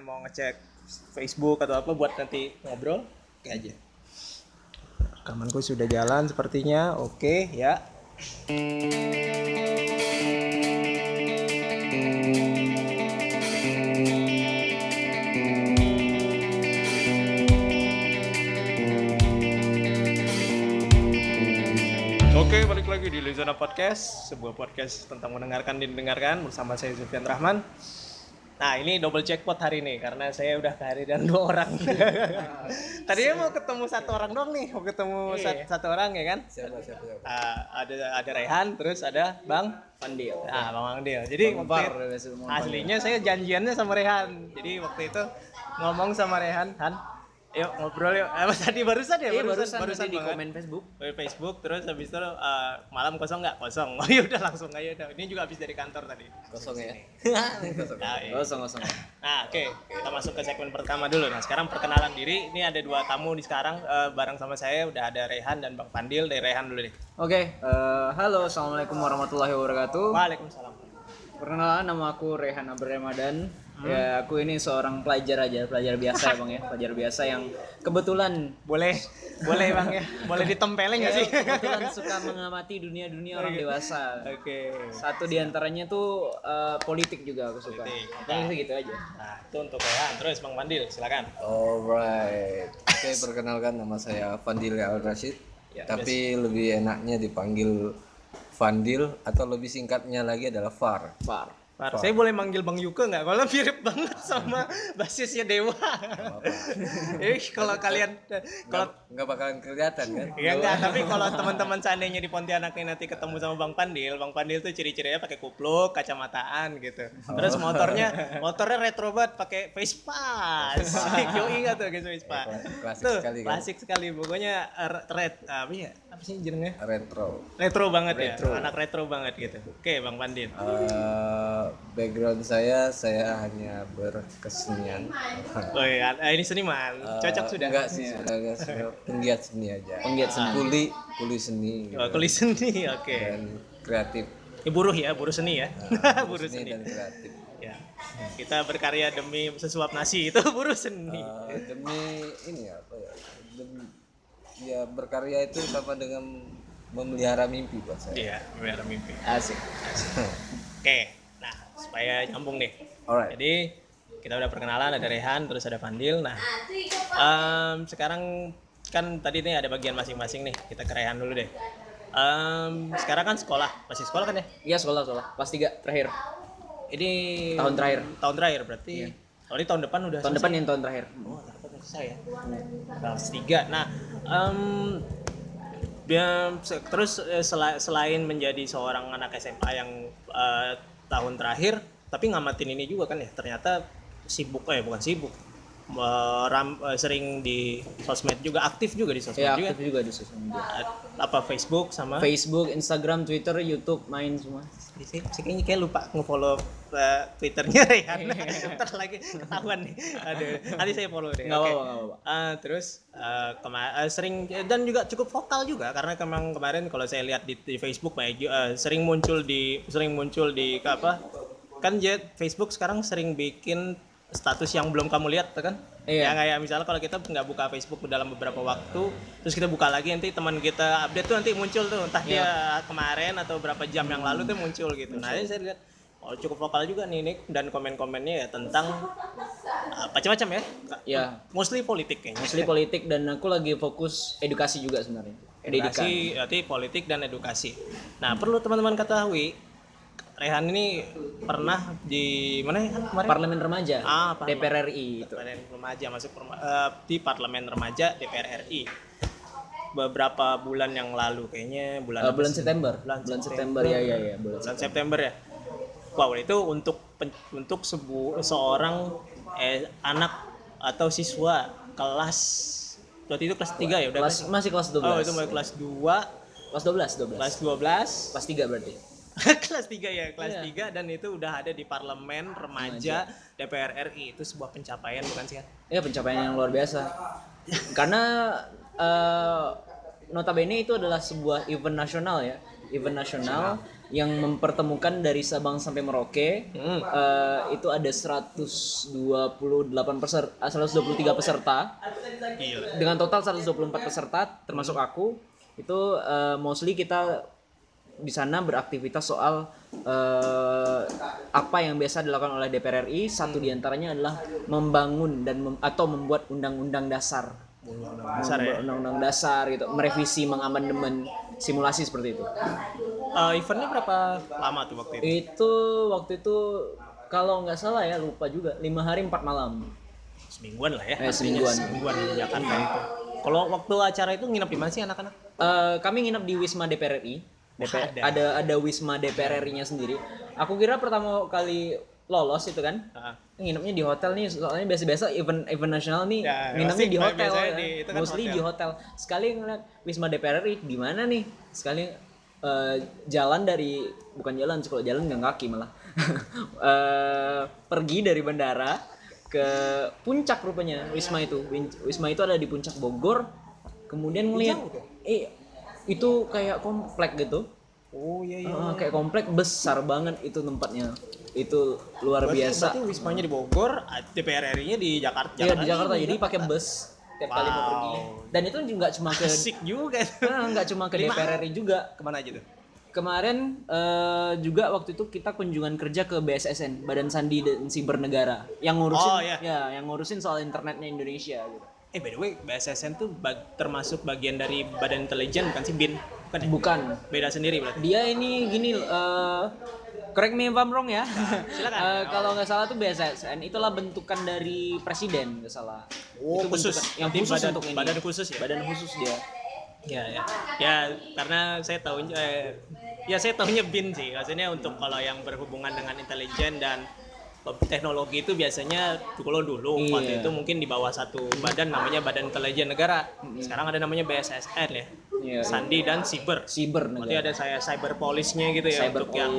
kalian mau ngecek Facebook atau apa buat nanti ngobrol, oke aja. Rekamanku sudah jalan sepertinya. Oke, ya. Oke, balik lagi di Lizana Podcast, sebuah podcast tentang mendengarkan dan didengarkan bersama saya Zulfian Rahman. Nah, ini double jackpot hari ini karena saya udah kehadiran dua orang. Tadinya mau ketemu satu orang doang nih, mau ketemu sat- satu orang ya kan? Siapa siapa siapa? Ah, ada ada Rehan, terus ada Bang Pandil. Ah, Bang Angdil. Jadi Bang waktu Bar, itu- biasa ngomong aslinya saya janjiannya sama Rehan. Jadi waktu itu ngomong sama Rehan, Han, yuk ngobrol yuk. Eh, tadi barusan ya, Iya barusan, barusan, tadi di banget. komen Facebook. Di Facebook terus habis itu eh, malam kosong nggak kosong oh ya udah langsung aja udah ini juga habis dari kantor tadi Kosong ya. kosong. Nah, iya. Kosong kosong. nah oke kita masuk ke segmen pertama dulu nah sekarang perkenalan diri ini ada dua tamu di sekarang eh, bareng sama saya udah ada Rehan dan Bang Pandil dari Rehan dulu deh Oke, eh, halo assalamualaikum warahmatullahi wabarakatuh. Waalaikumsalam Perkenalan nama aku Rehan Abdul Ramadan. Ya aku ini seorang pelajar aja, pelajar biasa ya bang ya, pelajar biasa yang kebetulan boleh boleh bang ya boleh ditempelin nggak sih kebetulan suka mengamati dunia-dunia orang dewasa. oke Satu di antaranya tuh eh, politik juga aku suka. Politik. Makanya gitu aja. nah itu untuk Rehan terus Bang Pandil silakan Alright. Oke, perkenalkan nama saya Fandil Al Rashid. Ya, tapi lebih enaknya dipanggil Fandil atau lebih singkatnya lagi adalah Far. Far. Par, saya boleh manggil Bang Yuke nggak? Kalau mirip banget sama basisnya Dewa. Eh, kalau kalian kalau Nggak bakalan kelihatan kan? Ya enggak, tapi kalau teman-teman seandainya di Pontianak ini nanti ketemu sama Bang Pandil, Bang Pandil tuh ciri-cirinya pakai kupluk, kacamataan gitu. Terus motornya, motornya retro banget pakai Vespa. Yoi enggak tuh guys Vespa. klasik tuh, sekali kan? Klasik sekali pokoknya er- red apa ya? Apa sih jenengnya? Retro. Retro banget ya. Anak retro banget gitu. Oke, Bang Pandil. Eh, background saya saya hanya berkesenian. Oh iya, eh, ini seniman. Cocok Eh, sudah. Enggak sih, sebagai penggiat seni aja. Penggiat seni. Kuli, kuli seni gitu. Oh, kulis seni, oke. dan kreatif. Ya, buruh ya, buruh seni ya. buruh Seni seni. dan kreatif. Ya. Kita berkarya demi sesuap nasi itu buruh seni. Eh, demi ini apa ya demi, ya berkarya itu sama dengan memelihara mimpi buat saya Iya, biar mimpi. Asik. Oke, nah supaya nyambung nih. alright Jadi kita udah perkenalan ada Rehan, terus ada Pandil. Nah, em, sekarang kan tadi nih ada bagian masing-masing nih. Kita ke Rehan dulu deh. Em, sekarang kan sekolah, masih sekolah kan ya? Iya sekolah sekolah. Pas tiga terakhir. Ini Tahun terakhir. Tahun terakhir berarti. Oh, ini tahun depan udah Tahun depan yang tahun terakhir. Oh, tahun depan selesai ya. Kelas tiga. Nah, dia- se- terus eh, sela- selain menjadi seorang anak SMA yang eh, tahun terakhir, tapi ngamatin ini juga kan ya. Ternyata sibuk eh bukan sibuk. Eh, ram- eh, sering di sosmed juga aktif juga di sosmed Ya juga. aktif juga di sosial media. Eh, Apa Facebook sama Facebook, Instagram, Twitter, YouTube main semua. Saya kayaknya kayak lupa nge-follow eh, Twitternya Rehan. Ntar lagi ketahuan nih. Aduh, nanti saya follow deh. Nggak Oke. apa-apa. Ah, terus eh, kema- eh, sering dan juga cukup vokal juga karena kemang kemarin kalau saya lihat di, di Facebook banyak eh, sering muncul di sering muncul di apa? Kan Jet Facebook sekarang sering bikin status yang belum kamu lihat kan? Iya. Ya kayak misalnya kalau kita nggak buka Facebook dalam beberapa waktu, terus kita buka lagi nanti teman kita update tuh nanti muncul tuh entah dia kemarin atau berapa jam yang lalu tuh muncul gitu. Nah, ini saya lihat oh cukup vokal juga nih Nick dan komen-komennya ya tentang ah, macam-macam ya. Ya, Mostly politik kayaknya. mostly politik dan aku lagi fokus edukasi juga sebenarnya. Edukasi berarti politik dan edukasi. Nah, perlu teman-teman ketahui Rehan ini pernah di mana ya kan kemarin? Parlemen remaja. Ah, parlemen. DPR RI itu. Parlemen remaja masuk perma- eh, di parlemen remaja DPR RI beberapa bulan yang lalu kayaknya bulan apa bulan? September. Bulan Bulan September ya ya ya, bulan bulan September ya wow itu untuk untuk sebu seorang eh, anak atau siswa kelas waktu itu kelas 3 ya udah Kelas masih kelas 12. oh itu mulai kelas 2 Kelas 12, 12. kelas 12 Kelas 3 berarti. kelas 3 ya kelas Iya. 3 dan itu udah ada di parlemen remaja DPR RI itu sebuah pencapaian bukan sih kan Ya pencapaian yang luar biasa. Karena eh, notabene itu adalah sebuah event nasional ya, event nasional yang mempertemukan dari Sabang sampai Merauke. Hmm. Eh, itu ada 128 peserta, 123 peserta Gila. dengan total 124 peserta termasuk aku itu eh, mostly kita di sana beraktivitas soal eh, apa yang biasa dilakukan oleh DPR RI satu di antaranya adalah membangun dan mem- atau membuat undang-undang dasar Dasar ya. Undang-undang dasar gitu merevisi mengamandemen simulasi seperti itu Eh, eventnya berapa lama tuh waktu itu? itu waktu itu kalau nggak salah ya lupa juga lima hari empat malam Semingguan lah ya. Eh, semingguan. Semingguan Jakarta itu. Kalau waktu acara itu nginep di mana sih anak-anak? Eh, kami nginep di Wisma DPR RI. DPR, ada. ada. ada Wisma DPR RI-nya sendiri. Aku kira pertama kali lolos itu kan, Ah. nginepnya di hotel nih. Soalnya biasa-biasa event event nasional nih Ya, nginepnya di hotel. kan. di- itu kan Mostly hotel. di hotel. Sekali ngeliat Wisma DPR RI di mana nih? Sekali eh, jalan dari bukan jalan, kalau jalan nggak kaki malah. Eh, pergi dari bandara ke puncak rupanya Wisma itu. Wisma itu ada di puncak Bogor. Kemudian ngeliat eh itu kayak komplek gitu. Oh iya iya. Ah, kayak komplek besar banget itu tempatnya. Itu luar Berarti, biasa. berarti wismanya di Bogor, ah, DPR RI-nya di Jakarta. Iya di. Jakarta jadi pakai bus tiap kali mau Wow. pergi. Dan itu juga cuma ke Asik juga. Nah, nggak cuma ke DPR RI juga. Ke mana aja tuh? Kemarin eh, juga waktu itu kita kunjungan kerja ke BSSN, Badan Sandi dan Siber Negara, yang ngurusin Oh, iya. ya, yang ngurusin soal internetnya Indonesia gitu. Eh by the way, BSSN tuh bag- termasuk bagian dari Badan Intelijen bukan sih BIN? Bukan ya? Bukan. Beda sendiri berarti. Dia ini gini eh correct me if I'm wrong ya. silakan. Eh, kalau nggak salah tuh BSSN itulah bentukan dari presiden nggak salah. Oh, itu khusus. bentukan- yang khusus badan- untuk ini. badan khusus ya? Badan khusus dia. Ya ya. Ya karena saya tahu eh, ya saya tahunya BIN sih. Maksudnya untuk kalau yang berhubungan dengan intelijen dan teknologi itu biasanya kalau dulu Iya. waktu itu mungkin di bawah satu badan namanya Badan Intelijen Negara. Sekarang ada namanya BSSN ya. Iya, Sandi dan Siber. Siber Berarti negara. ada saya cyber police-nya gitu ya Cyber untuk yang.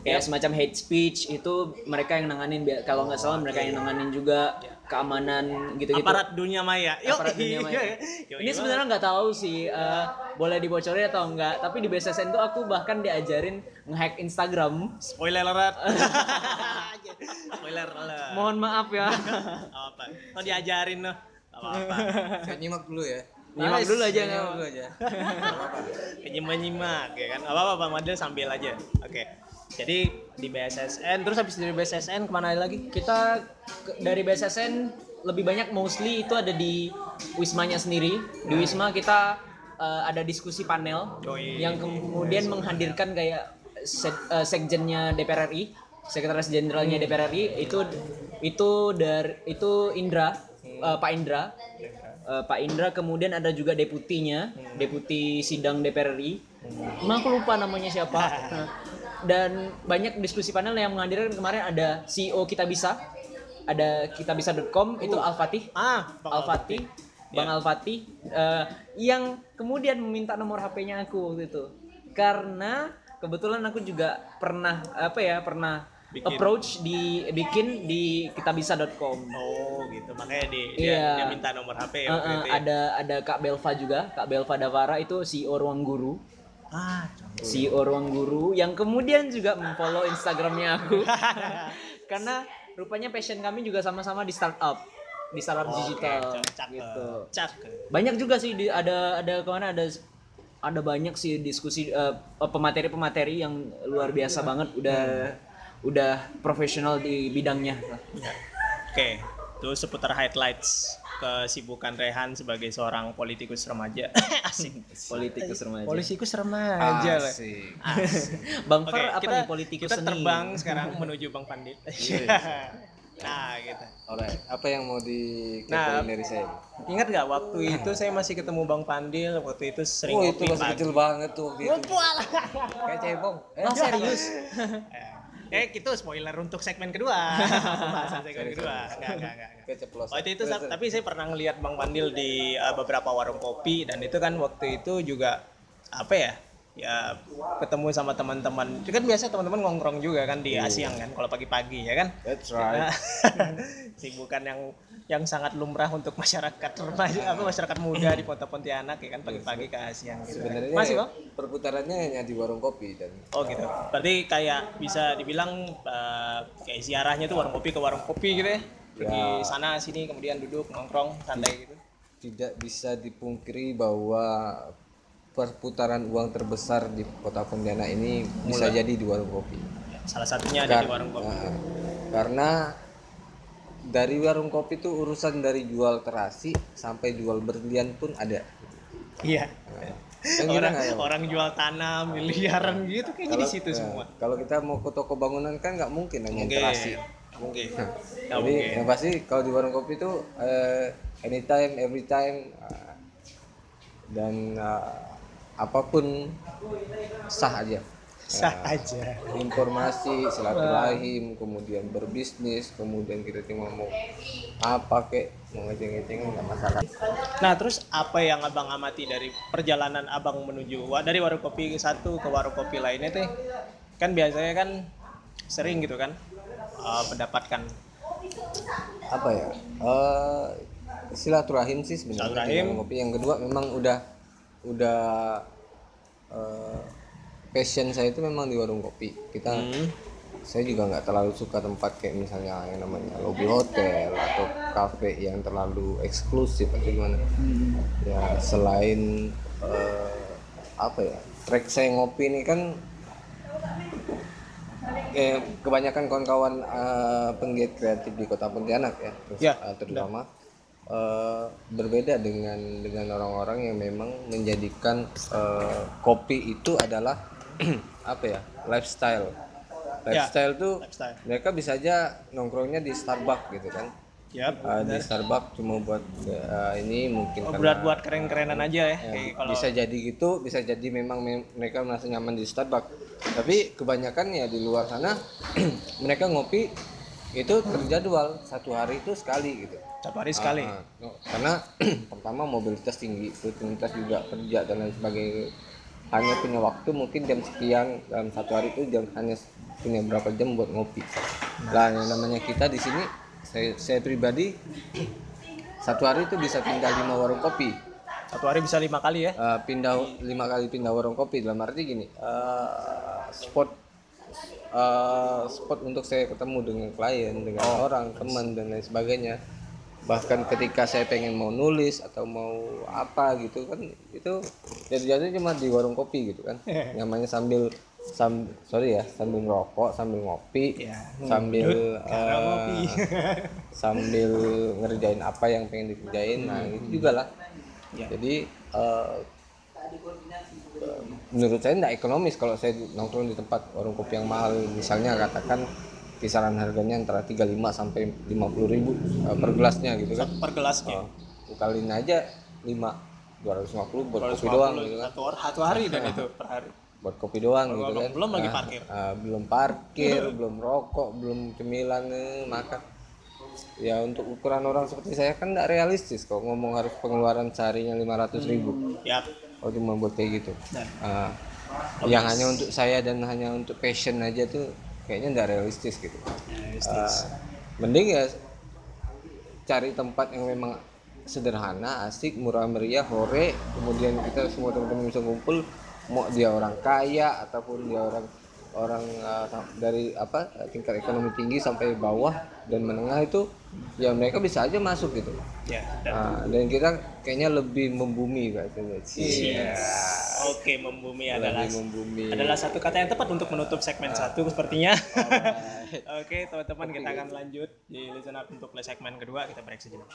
Kayak semacam hate speech itu mereka yang nanganin kalau nggak salah mereka yang nanganin juga keamanan gitu-gitu. aparat dunia maya. Yo, Aparat dunia maya. Yo, Ini yo. sebenarnya nggak tahu sih eh, boleh dibocorin atau enggak, tapi di BSSN tuh aku bahkan diajarin ngehack Instagram. spoiler alert. spoiler alert. Mohon maaf ya. apa? Kalau diajarin loh. Apa-apa. Saya nyimak dulu ya. Nyimak dulu aja, nyimak apa-apa. dulu aja. Nyimak-nyimak ya kan. Apa-apa Pak Madel sambil aja. Oke. Jadi di BSSN terus habis dari BSSN ke mana lagi? Kita ke- dari BSSN lebih banyak mostly itu ada di wismanya sendiri. Di wisma kita eh, ada diskusi panel Yoi. yang kemudian menghadirkan kayak sek- eh, sekjennya DPR RI, sekretaris jenderalnya DPR RI itu itu dari itu Indra, eh, Pak Indra. Eh, Pak Indra kemudian ada juga deputinya, deputi sidang DPR RI. Emang aku lupa namanya siapa. Dan banyak diskusi panel yang menghadirkan kemarin ada CEO Kita Bisa, ada kitabisa.com itu Al Fatih, Ah, Al Fatih, Bang Al Fatih eh, yang kemudian meminta nomor HP-nya aku waktu itu. Karena kebetulan aku juga pernah apa ya, pernah Bikin. approach di bikin di kitabisa.com. Oh, gitu. Makanya di, dia, Iya. dia minta nomor HP ya itu ya. ada ada Kak Belva juga, Kak Belva Davara itu CEO Ruang Guru. Ah, CEO Ruang Guru yang kemudian juga memfollow Instagramnya aku. Karena rupanya passion kami juga sama-sama di startup di startup digital cakep. gitu. banyak juga sih di, ada ada ke mana ada ada banyak sih diskusi eh, pemateri-pemateri yang luar biasa banget udah udah profesional di bidangnya. Ya. Oke, itu seputar highlights kesibukan Rehan sebagai seorang politikus remaja. Asik. politikus remaja Politikus remaja lah. Asik. Bang Oke, Far apa kita, nih politikus kita seni terbang sekarang menuju Bang Pandit. nah, gitu. Alright, apa yang mau dikepoin Nah, dari saya? Ingat nggak waktu itu saya masih ketemu Bang Pandil, waktu itu sering Oh itu masih pagi. kecil banget tuh waktu itu. Kayak cebong. Eh, oh serius Eh, itu spoiler untuk segmen kedua. Pembahasan segmen kedua. Enggak, enggak, enggak. Waktu itu sa- tapi saya pernah ngelihat Bang Pandil di uh, beberapa warung kopi dan itu kan waktu itu juga apa ya? Ya ketemu sama teman-teman. Itu kan biasa teman-teman ngongkrong juga kan di Asiang kan kalau pagi-pagi ya kan. That's right. Sibukan yang yang sangat lumrah untuk masyarakat remaja apa masyarakat muda di Kota Pontianak ya kan pagi-pagi ke Asiang gitu. kan. Sebenarnya Masih, Bang? perputarannya hanya di warung kopi dan Oh gitu. Berarti kayak bisa dibilang eh, kayak ziarahnya tuh warung kopi ke warung kopi gitu ya. Pergi Ya. sana sini kemudian duduk nongkrong santai gitu. tidak bisa dipungkiri bahwa perputaran uang terbesar di kota Pontianak ini bisa jadi di warung kopi. Salah satunya ada di Kar- warung kopi. Nah, karena dari warung kopi itu urusan dari jual terasi sampai jual berlian pun ada. Iya. Kita orang ya? orang jual tanah miliaran gitu kayaknya di situ Nah, semua. Kalau kita mau ke toko bangunan kan nggak mungkin hanya Mungkin. terasi. Mungkin. Nah, Nggak Jadi mungkin. yang pasti kalau di warung kopi itu eh, anytime, every time ah, dan ah, apa pun sah aja. Sah aja. Informasi, silaturahim, kemudian berbisnis, kemudian kita cuma mau apa kek, mau ngeceng-ngeceng nggak masalah. Nah, terus apa yang Abang amati dari perjalanan Abang menuju dari warung kopi satu ke warung kopi lainnya teh? Kan biasanya kan sering gitu kan eh, mendapatkan Apa ya? Eh, silaturahim sih sebenarnya. Silaturahim. kopi. Yang kedua memang udah udah eh, passion saya itu memang di warung kopi. Kita Hmm. saya juga nggak terlalu suka tempat kayak misalnya yang namanya lobby hotel atau cafe yang terlalu eksklusif atau gimana ya selain eh, apa ya track saya ngopi ini kan eh, kebanyakan kawan-kawan eh, penggiat kreatif di kota Pontianak ya, terus, Ya, eh, terutama eh, berbeda dengan dengan orang-orang yang memang menjadikan eh, kopi itu adalah apa ya lifestyle lifestyle tuh lifestyle. mereka bisa aja nongkrongnya di Starbucks gitu kan Yap. Eh, di Starbucks cuma buat eh, ini mungkin Oh, buat buat keren-kerenan aja ya. Ya, Kayak kalau bisa jadi gitu bisa jadi memang me- mereka merasa nyaman di Starbucks tapi kebanyakan ya di luar sana mereka ngopi itu terjadwal satu hari itu sekali gitu satu hari sekali. Ah, no, karena pertama mobilitas tinggi rutinitas juga kerja dan lain sebagainya. Hanya punya waktu mungkin jam sekian dalam satu hari itu jam hanya punya berapa jam buat ngopi. Lah yang namanya kita di sini saya, saya pribadi satu hari itu bisa pindah lima warung kopi. Satu hari bisa lima kali ya. Eh, pindah lima kali pindah warung kopi. Dalam arti gini eh, spot eh, spot untuk saya ketemu dengan klien dengan orang teman dan lain sebagainya bahkan ketika saya pengen mau nulis atau mau apa gitu kan itu jadi cuma di warung kopi gitu kan namanya sambil sam sorry ya sambil ngerokok sambil ngopi Ya. sambil ngopi. sambil ngerjain apa yang pengen dikerjain nah itu juga lah Ya. jadi eh, menurut saya tidak ekonomis kalau saya nongkrong di tempat warung kopi yang mahal misalnya katakan kisaran harganya antara 35 sampai 50 ribu eh, per gelasnya gitu kan Per gelasnya. oh, kaliin aja 5 250 buat kopi 250 doang gitu kan satu, hari- satu hari dan itu per hari. buat kopi doang gitu kan belum lagi Ah, parkir. ah, belum parkir belum rokok belum cemilan eh, makan ya untuk ukuran orang seperti saya kan tidak realistis kok ngomong harus pengeluaran seharinya 500 ribu Ya. oh cuma buat kayak gitu Dan Ah, yang hanya untuk saya dan hanya untuk passion aja tuh kayaknya tidak realistis gitu realistis. Ah, mending ya cari tempat yang memang sederhana asik murah meriah hore kemudian kita semua teman-teman bisa ngumpul mau dia orang kaya ataupun dia orang orang uh, dari apa tingkat ekonomi tinggi sampai bawah dan menengah itu ya mereka bisa aja masuk gitu ya. Dan Ah, dan kita kayaknya lebih membumi katanya Iya. Oke, membumi adalah lebih membumi adalah satu kata yang tepat untuk menutup segmen satu sepertinya. Oke, teman-teman kita akan lanjut di listen up untuk segmen kedua kita break sejenak.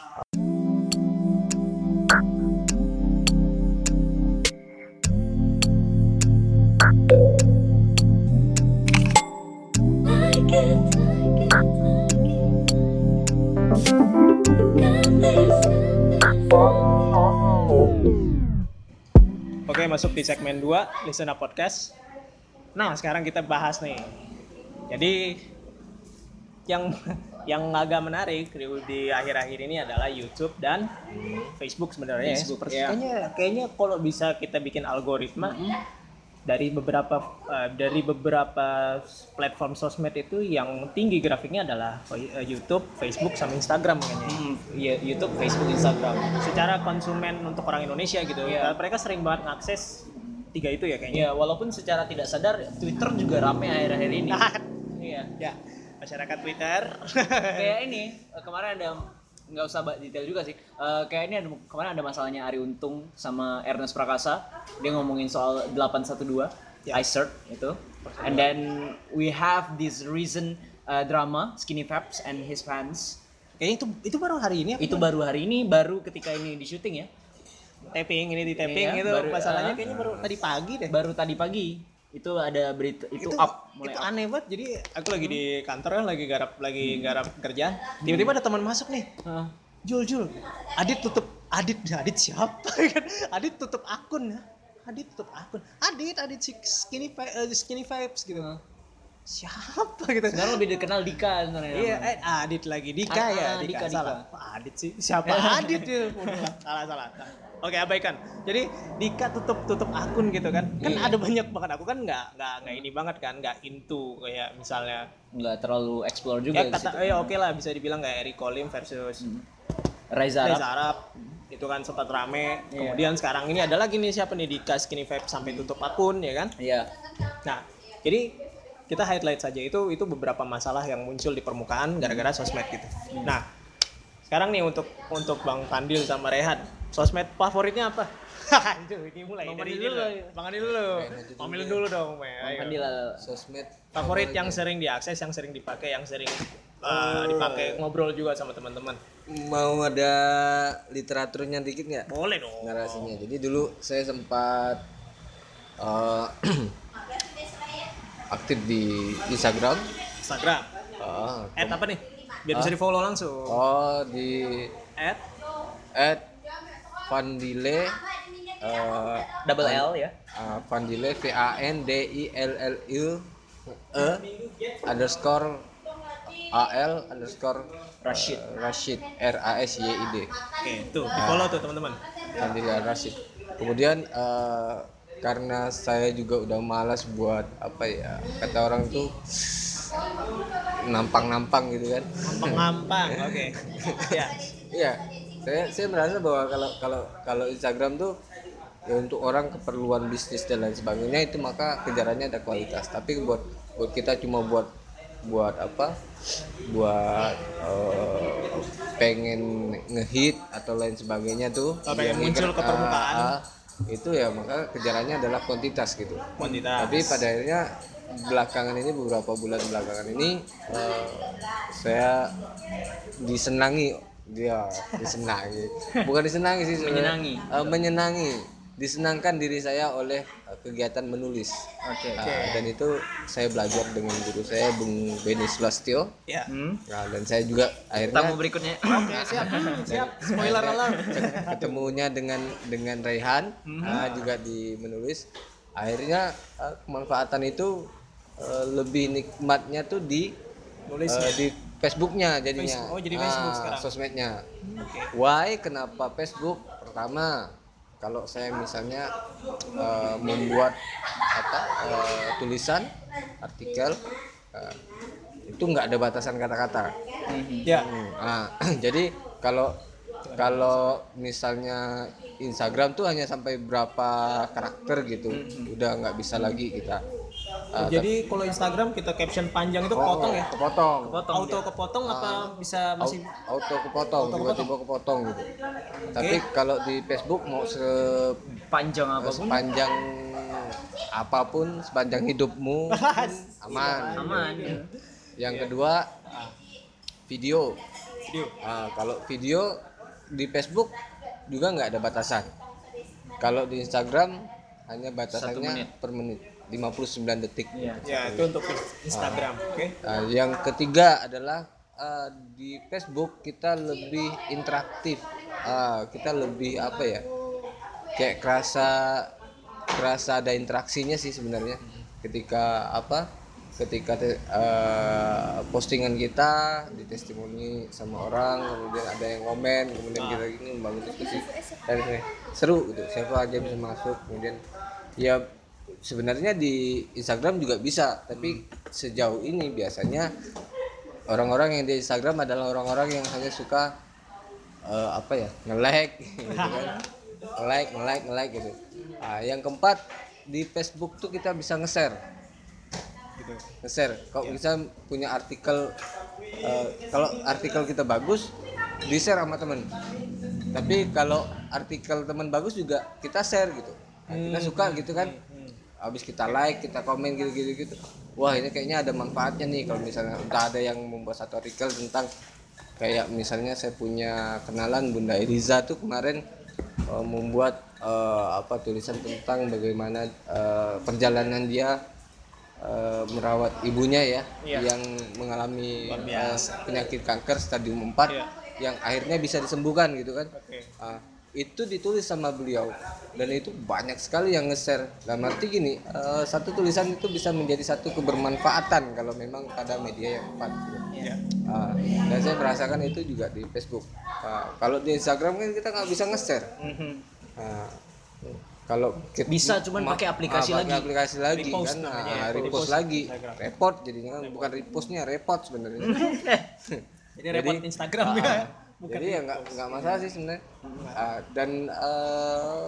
Masuk di segmen 2 listen up podcast. Nah, sekarang kita bahas nih. Jadi yang yang agak menarik di, di akhir-akhir ini adalah YouTube dan Facebook sebenarnya ya. Facebook, ya. Kayaknya kayaknya kalau bisa kita bikin algoritma dari beberapa eh, dari beberapa platform sosmed itu yang tinggi grafiknya adalah eh, YouTube, Facebook sama Instagram kayaknya. Hmm, iya, YouTube, Facebook, Instagram. Secara konsumen untuk orang Indonesia gitu, Iya. mereka sering banget ngakses tiga itu ya kayaknya. Ya, walaupun secara tidak sadar Twitter juga rame akhir-akhir ini. Iya. ya, masyarakat Twitter. kayak ini eh, kemarin ada nggak usah detail juga sih. Eh, kayak ini ada kemarin ada masalahnya Ari Untung sama Ernest Prakasa. Dia ngomongin soal 812 Ya. iCert itu. And then we have this recent uh, drama Skinny Fabs and his fans. Kayaknya itu itu baru hari ini itu baru hari ini baru ketika ini di syuting ya. Taping ini di taping Iya, itu baru- masalahnya ah. kayaknya baru tadi pagi deh. baru tadi pagi itu ada berita itu, up mulai itu up. aneh banget. Jadi aku lagi di kantor kan lagi garap lagi garap kerjaan tiba-tiba ada teman masuk nih. Hah. Jul Jul Adit tutup Adit Adit siapa? Kan? Adit tutup akun ya. Adit tutup akun. Adit Adit skinny eh, skinny vibes gitu siapa gitu sekarang lebih dikenal Dika sebenarnya Iya, eh Adit lagi Dika Ah, ya, ah, Dika, Dika, salah. Dika. Kok Adit sih? Siapa Adit ya? Salah salah. Oke, abaikan. Jadi Dika tutup tutup akun gitu kan. Kan Iya. ada banyak banget aku kan nggak nggak nggak ini banget kan, nggak into kayak misalnya nggak terlalu explore juga ya kata ya oke lah bisa dibilang kayak Eric Colim versus Reza Arab. Reza Arab itu kan sempat rame. Iya. Kemudian sekarang ini ada lagi nih siapa nih Dika Skinny Vape sampai tutup akun ya kan. Iya. Nah, jadi kita highlight saja itu itu beberapa masalah yang muncul di permukaan gara-gara sosmed gitu. Nah, sekarang nih untuk untuk Bang Pandil sama Rehan, sosmed favoritnya apa? Aduh, ini mulai Bang dari Pandil dulu. dulu. Bang Pandil dulu. Pamil dulu dong, Me. Ayo. Pandil sosmed Favorit yang sering diakses, yang sering dipakai, yang sering uh, dipakai ngobrol juga sama teman-teman. mau ada literaturnya dikit nggak Boleh dong. narasinya jadi dulu saya sempat eh, aktif di Instagram Instagram. Ah, Add apa nih? Biar bisa di-follow langsung. oh di Add at Vandile eh, double L ya. uh, Vandile V A N D I L L U E underscore A L underscore Rashid. eh, Rashid R A S Y I D Oke, tuh, di-follow tuh teman-teman. Vandile Rashid kemudian eh, karena saya juga udah malas buat apa ya kata orang tuh nampang-nampang gitu kan Ngampang, oke. Ya. Iya, saya saya merasa bahwa kalau kalau kalau Instagram tuh ya untuk orang keperluan bisnis dan lain sebagainya itu maka kejarannya ada kualitas. Tapi buat buat kita cuma buat buat apa? Buat eh, pengen ngehit atau lain sebagainya tuh. Oh, pengen ya, muncul ke ah, permukaan. ah, itu ya maka kejarannya adalah kuantitas gitu. Kuantitas. Tapi pada akhirnya belakangan ini beberapa bulan belakangan ini eh, saya disenangi dia disenangi bukan disenangi sih. Menyenangi. Eh, menyenangi disenangkan diri saya oleh eh, kegiatan menulis Oke. Nah, dan itu saya belajar dengan guru saya Bung Beni Sulastyo Ya. Hmm. nah, dan saya juga akhirnya Tamu berikutnya. Oke, siap. siap. Spoiler alert. ketemunya dengan dengan Raihan Mhm. ah, juga di menulis akhirnya ah, kemanfaatan itu eh, lebih nikmatnya tuh di Nulis. eh, di Facebooknya jadinya Facebook. Oh, jadi Facebook Ah, sekarang. sosmednya why kenapa Facebook pertama kalau saya misalnya eh, membuat apa eh, tulisan artikel eh, itu nggak ada batasan kata-kata Ya. Hmm, Nah, jadi kalau kalau misalnya Instagram tuh hanya sampai berapa karakter gitu, udah nggak bisa lagi kita. Uh, Jadi kalau Instagram kita caption panjang itu potong ya? Kepotong. Auto kepotong apa bisa masih Au- Auto kepotong, tiba-tiba kepotong gitu. Tapi kalau di Facebook mau Panjang apa pun. sepanjang apa pun, sepanjang hidupmu aman. Aman. ya. Yang kedua video. video? Ah, kalau video di Facebook juga nggak ada batasan. Kalau di Instagram hanya batasannya per menit 59 detik. Iya. Ya, itu untuk Instagram. Oke. Nah, yang ketiga adalah ah, di Facebook kita lebih interaktif. Ah, kita lebih apa ya? Kayak kerasa kerasa ada interaksinya sih sebenarnya. Ketika apa? Ketika te- eh, postingan kita di testimoni sama orang, kemudian ada yang komen, kemudian kita gini membangun diskusi dan seru gitu. Siapa aja bisa masuk, kemudian ya sebenarnya di Instagram juga bisa tapi sejauh ini biasanya orang-orang yang di Instagram adalah orang-orang yang hanya suka eh, apa ya nge-like gitu kan. Nge-like nge-like nge-like gitu. Ah, yang keempat di Facebook tuh kita bisa nge-share. Nge-share. Kalau bisa punya artikel eh, kalau artikel kita bagus di share sama temen. Tapi kalau artikel teman bagus juga kita share gitu. Nah, kita suka gitu kan habis kita like kita komen gitu gitu gitu wah ini kayaknya ada manfaatnya nih kalau misalnya entah ada yang membuat satu artikel tentang kayak misalnya saya punya kenalan Bunda Eliza tuh kemarin eh, membuat eh, apa tulisan tentang bagaimana eh, perjalanan dia eh, merawat ibunya ya Iya. yang mengalami biasa. penyakit kanker stadium 4 Iya. yang akhirnya bisa disembuhkan gitu kan Oke. Ah, itu ditulis sama beliau dan itu banyak sekali yang nge-share dalam arti gini eh, satu tulisan itu bisa menjadi satu kebermanfaatan kalau memang pada media yang tepat gitu. Iya. Ah, dan saya merasakan itu juga di Facebook Ah, kalau di Instagram kan kita nggak bisa nge-share Mhm. Ah, kalau kita- Bisa, cuman ma- pakai aplikasi ah, pakai lagi. aplikasi lagi Repost kan namanya Ah, ya, repost repost lagi Instagram. report jadinya kan bukan repostnya repot sebenarnya Jadi repot Instagram ya. Jadi ya nggak nggak masalah sih sebenarnya Ah, dan eh,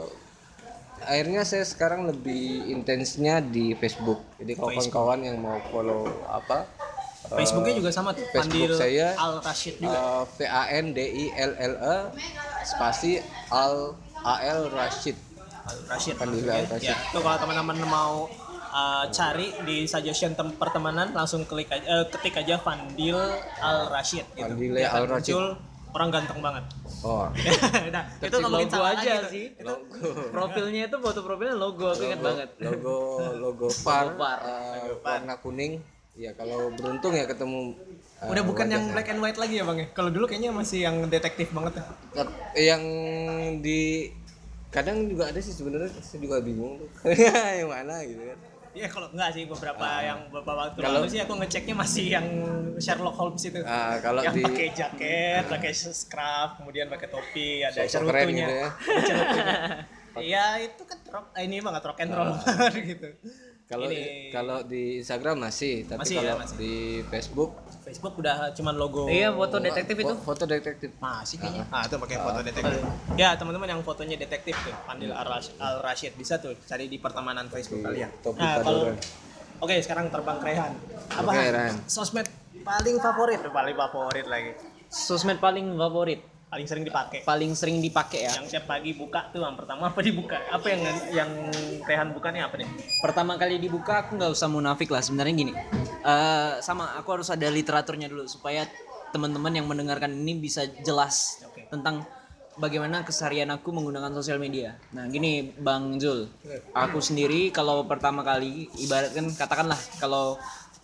akhirnya saya sekarang lebih intensnya di Facebook jadi kawan-kawan yang mau follow apa eh, Facebooknya juga sama tuh. Facebook Pandil saya, Al Rashid juga. eh, V A N D I L L E spasi Al A L Rashid Al Rashid. Pandil. Al Rashid. Ya, itu kalau teman-teman mau uh, cari di suggestion tem- pertemanan langsung klik aja, eh, ketik aja Fandil Al Rashid gitu. Akan Al Rashid. muncul orang ganteng banget. oh nah, itu ngomongin logo salah aja lagi tuh. sih. logo Profilnya itu foto profilnya logo, aku ingat banget. logo logo far, Far. eh, warna kuning ya kalau beruntung ya ketemu eh, Udah bukan yang black and white lagi ya bang ya? Kalau dulu kayaknya masih yang detektif banget ya. Yang di kadang juga ada sih sebenarnya saya juga bingung tuh yang mana gitu kan Iya kalau enggak sih beberapa yang beberapa waktu Kalau- lalu sih aku ngeceknya masih yang Sherlock Holmes itu. Ah, kalau yang di pakai jaket, pakai scrub, kemudian pakai topi, ada cerutunya. gitu ya. Iya, itu kan rock eh, ini banget rock and roll banget gitu. kalau Ini- kalau di Instagram masih tapi Masih ya, kalau masih. di Facebook Facebook udah cuman logo. Iya, foto detektif itu. fo- foto detektif Masih kayaknya. Ah, itu pakai foto detektif. Ya, teman-teman yang fotonya detektif tuh, Pandil Al Rash- Al Rashid bisa tuh cari di pertemanan Facebook Di kalian. Nah, kalau. Oke, sekarang terbang Rehan. Apa sosmed paling favorit? Paling favorit lagi. Sosmed paling favorit, Paling sering dipakai. paling sering dipakai ya. Yang tiap pagi buka tuh yang pertama apa dibuka? Apa yang yang Rehan buka nih apa nih? Pertama kali dibuka aku nggak usah munafik lah sebenarnya gini. Eh, sama aku harus ada literaturnya dulu supaya teman-teman yang mendengarkan ini bisa jelas Oke. tentang bagaimana keseharian aku menggunakan sosial media. Nah, gini Bang Zul. Aku sendiri kalau pertama kali ibaratkan katakanlah kalau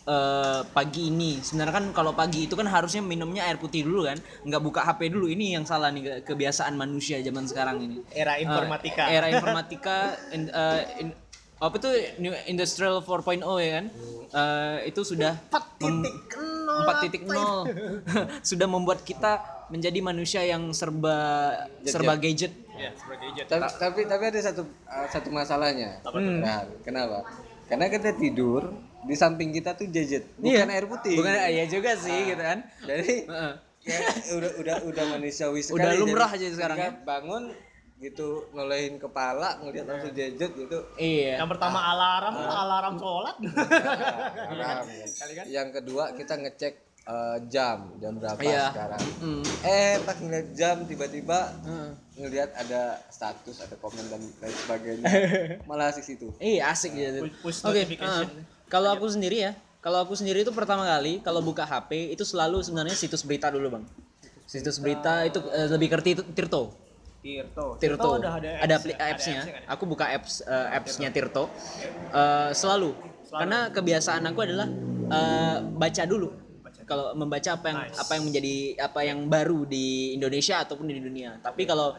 eh, pagi ini. Sebenarnya kan kalau pagi itu kan harusnya minumnya air putih dulu kan. Nggak buka HP dulu. Ini yang salah nih ke- kebiasaan manusia zaman sekarang ini. Era informatika. Eh, era informatika in- eh, in- apa itu? New Industrial 4.0 ya kan? Eh, itu sudah mem- 4.0 sudah membuat kita menjadi manusia yang serba serba gadget. Ya, sebagai gadget. tapi tapi, tapi ada satu uh, satu masalahnya. Nah, kenapa karena kita tidur di samping kita tuh gadget bukan air putih. Bukan ya juga sih gitu kan. Jadi Heeh. kayak udah udah udah manusiawi sekali. Udah lumrah Jadi aja sekarang ya. bangun gitu nolehin kepala ngeliat langsung gadget gitu. Iya. Yang pertama alarm, alarm sholat. haram. yang kedua kita ngecek eh, jam jam berapa Iya. sekarang Mm. eh pas ngeliat jam tiba-tiba Heeh. ngelihat ada status ada komen dan lain sebagainya malah asik situ Iya asik gitu. Push- push Oke. notification. eh, kalau aku sendiri ya, kalau aku sendiri itu pertama kali kalau buka HP itu selalu sebenarnya situs berita dulu bang. Situs berita itu eh, lebih ke Tir- Tirto. Tirto. Tirto. udah ada ada, ya? apps-nya. kan? Aku buka apps eh, apps-nya Tirto. Eh, selalu. Karena kebiasaan aku adalah eh, baca dulu. Kalau membaca apa yang Nice. apa yang menjadi apa yang baru di Indonesia ataupun di dunia. Tapi kalau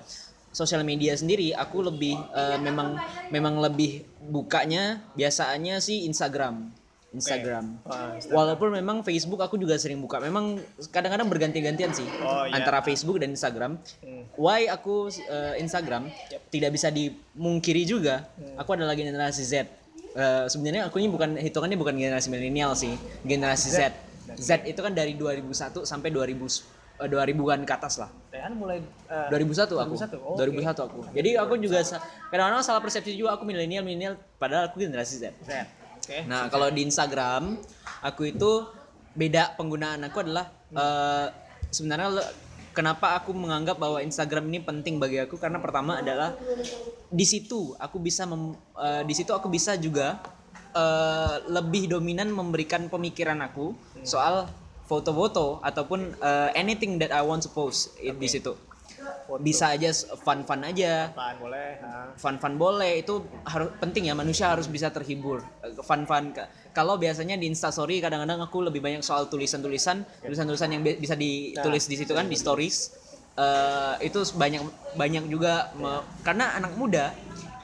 sosial media sendiri aku lebih eh, memang memang lebih bukanya biasanya sih Instagram. Instagram. Walaupun memang Facebook aku juga sering buka. Memang kadang-kadang berganti-gantian sih Oh, iya. antara Facebook dan Instagram. Hmm. Why aku uh, Instagram tidak bisa dimungkiri juga. Hmm. Aku adalah generasi Z. Eh, sebenarnya aku ini bukan hitungannya bukan generasi milenial sih, generasi Z. Z itu kan dari 2001 sampai 2000 eh, 2000-an ke atas lah. Rehan mulai eh, 2001 aku. 2001, oh, 2001 aku. Jadi aku juga kadang-kadang salah persepsi juga aku milenial milenial padahal aku generasi Z. Z. Oke. Nah, kalau di Instagram aku itu beda penggunaan aku adalah eh, sebenarnya kenapa aku menganggap bahwa Instagram ini penting bagi aku karena pertama adalah di situ aku bisa mem- eh, di situ aku bisa juga eh, lebih dominan memberikan pemikiran aku soal foto-foto ataupun eh, anything that I want to post i- di situ. Bisa aja s- fun-fun aja, Apaan boleh? ah. fun-fun boleh itu harus penting ya manusia harus bisa terhibur. Fun-fun Ka- kalau biasanya di instastory kadang-kadang aku lebih banyak soal tulisan-tulisan tulisan-tulisan yang bi- bisa ditulis di situ kan di stories. Eh, itu banyak banyak juga me- karena anak muda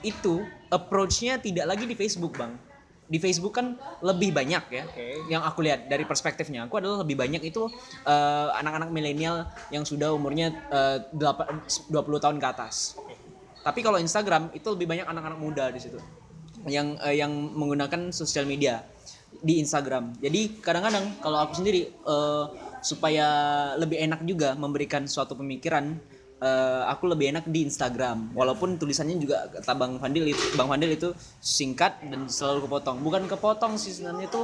itu approach-nya tidak lagi di Facebook bang di Facebook kan lebih banyak ya Oke. yang aku lihat dari perspektifnya aku adalah lebih banyak itu eh, anak-anak milenial yang sudah umurnya eh, delapan- 20 tahun ke atas tapi kalau Instagram itu lebih banyak anak-anak muda di situ yang eh, yang menggunakan sosial media di Instagram. Jadi kadang-kadang kalau aku sendiri eh, supaya lebih enak juga memberikan suatu pemikiran eh, aku lebih enak di Instagram. Walaupun tulisannya juga kata Bang Fadil itu Bang Fadil itu singkat dan selalu kepotong. Bukan kepotong sih sebenarnya itu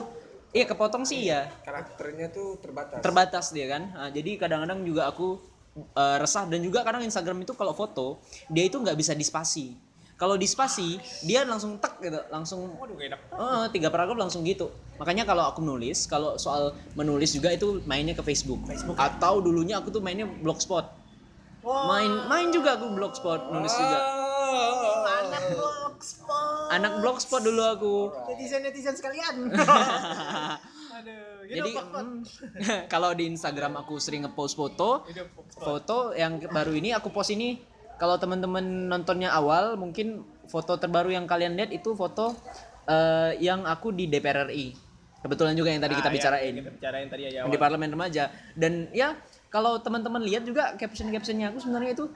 Iya kepotong sih ya karakternya tuh terbatas. Terbatas dia kan. Nah, jadi kadang-kadang juga aku eh, resah dan juga kadang Instagram itu kalau foto dia itu nggak bisa dispasi. Kalau dispasi dia langsung tek gitu langsung Waduh, gak enak. eh, tiga paragraf langsung gitu. Makanya kalau aku nulis kalau soal menulis juga itu mainnya ke Facebook, atau dulunya aku tuh mainnya blogspot main main juga aku blogspot nulis juga Anak blogspot. anak blogspot dulu aku Netizen netizen sekalian. Aduh, gitu jadi blogspot. mm, kalau di Instagram aku sering ngepost foto foto yang baru ini aku post ini kalau teman-teman nontonnya awal mungkin foto terbaru yang kalian lihat itu foto eh, yang aku di DPR RI kebetulan juga yang tadi kita Ah, ya, bicarain Kita bicarain tadi aja. yang di parlemen remaja dan ya kalau teman-teman lihat juga caption-captionnya aku sebenarnya itu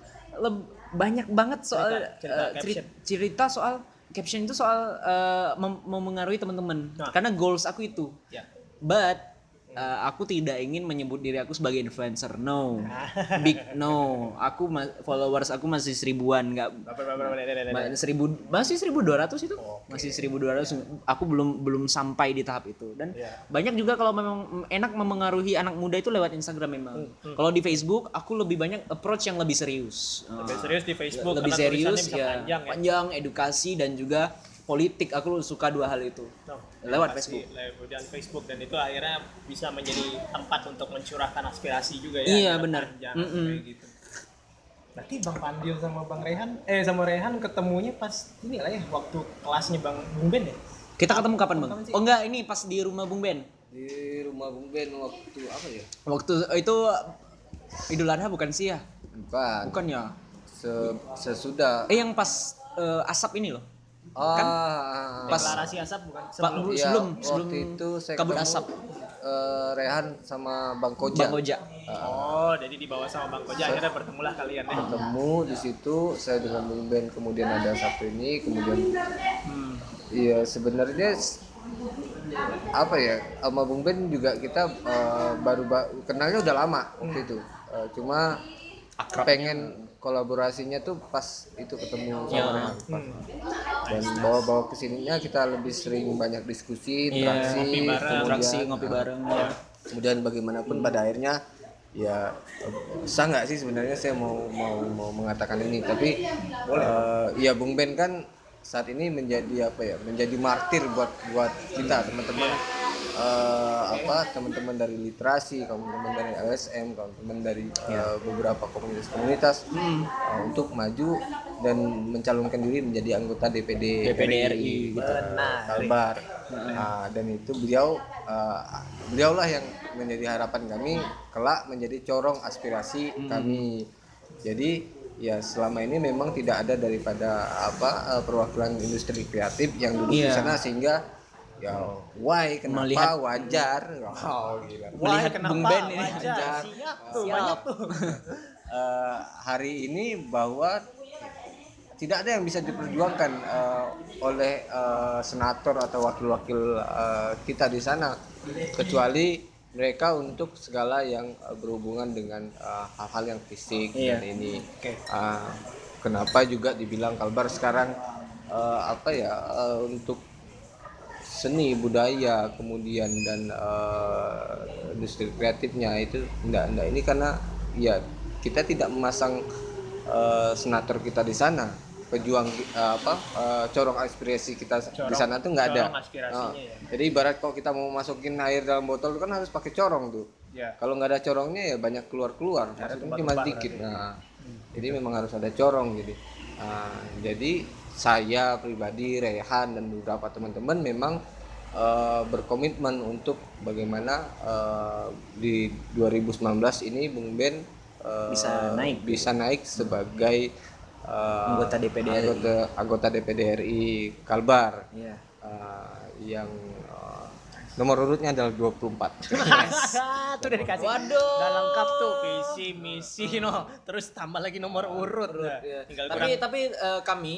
banyak banget soal Cerita- cerita ceri- caption. cerita soal caption itu soal eh, mem- memengaruhi teman-teman Nah. karena goals aku itu Ya. But uh, aku tidak ingin menyebut diri aku sebagai influencer. No. Big no. Aku ma- followers aku masih seribuan, nggak ma- seribu masih seribu dua ratus itu Oke. masih seribu dua ratus aku belum belum sampai di tahap itu dan Iya. banyak juga kalau memang enak memengaruhi anak muda itu lewat Instagram memang Hmm, kalau di Facebook aku lebih banyak approach yang lebih serius Lebih Ah, serius di Facebook lebih serius ya panjang ya. panjang edukasi dan juga politik aku suka dua hal itu lewat pasti, Facebook lewat dan Facebook dan itu akhirnya bisa menjadi tempat untuk mencurahkan aspirasi juga ya. Iya, benar. Mm-mm. kayak gitu. Berarti Bang Pandil sama Bang Rehan eh sama Rehan ketemunya pas ini lah ya waktu kelasnya Bang Bung Ben ya? kita ketemu kapan bang Kapan oh enggak ini pas di rumah Bung Ben di rumah Bung Ben waktu apa ya Waktu itu Idul Adha bukan sih ya? bukan Bukan ya? Se- sesudah Eh yang pas eh, asap ini loh. Ah Pas Deklarasi asap bukan? Pak, sebelum. bu- Iya, sebelum waktu sebelum itu saya kabut asap. eh, Rehan sama Bang Koja. Bang Oja. Oh, jadi dibawa sama Bang Koja akhirnya bertemulah kalian ya. ketemu di situ saya dengan Bung Ben kemudian ada satu ini kemudian iya sebenarnya apa ya sama Bung Ben juga kita eh, baru ba- kenalnya udah lama waktu itu. Eh, cuma pengen kolaborasinya tuh pas itu ketemu sama Rehan pas. dan bawa-bawa ke sininya kita lebih sering banyak diskusi Iya, interaksi ngopi bareng. Interaksi ngopi eh, bareng. kemudian bagaimanapun pada akhirnya ya sah nggak sih sebenarnya saya mau mau mau mengatakan ini tapi eh, ya Bung Ben kan saat ini menjadi apa ya menjadi martir buat buat kita teman-teman eh, apa teman-teman dari literasi teman-teman dari LSM teman-teman dari eh, beberapa komunitas-komunitas eh, untuk maju dan mencalonkan diri menjadi anggota DPD, DPD RI, gitu. Benar. Kalbar. Nah, dan itu beliau uh, beliaulah yang menjadi harapan kami kelak menjadi corong aspirasi kami. Jadi ya selama ini memang tidak ada daripada apa uh, perwakilan industri kreatif yang duduk di Iya. sana sehingga ya why kenapa Melihat- wajar oh gila Melihat Wah, kenapa? Bung Ben ini. Wajar. Wajar. Siap tuh, Siap. banyak tuh. Eh, hari ini bahwa tidak ada yang bisa diperjuangkan eh, oleh eh, senator atau wakil-wakil eh, kita di sana kecuali mereka untuk segala yang berhubungan dengan hal-hal yang fisik dan ini Ah, kenapa juga dibilang Kalbar sekarang eh, apa ya eh, untuk seni budaya kemudian dan eh, industri kreatifnya itu enggak enggak. Ini karena ya kita tidak memasang eh, senator kita di sana. Pejuang eh, apa eh, corong aspirasi kita di sana tuh nggak ada. corong Ah, ya. jadi ibarat kalau kita mau masukin air dalam botol kan harus pakai corong tuh. Ya. kalau nggak ada corongnya ya banyak keluar keluar maksudnya cuma dikit nah. Jadi memang harus ada corong jadi. Nah, jadi saya pribadi Rehan dan beberapa teman-teman memang eh, berkomitmen untuk bagaimana eh, di 2019 ini Bung Ben eh, Bisa naik. bisa naik sebagai eh, Anggota DPD RI. anggota, anggota DPD RI Kalbar Iya. eh, yang nomor urutnya adalah 24 tuh udah dikasih. Waduh. Udah lengkap tuh visi, misi, no. Terus tambah lagi nomor urut. Iya. Tinggal tapi kurang. tapi eh, kami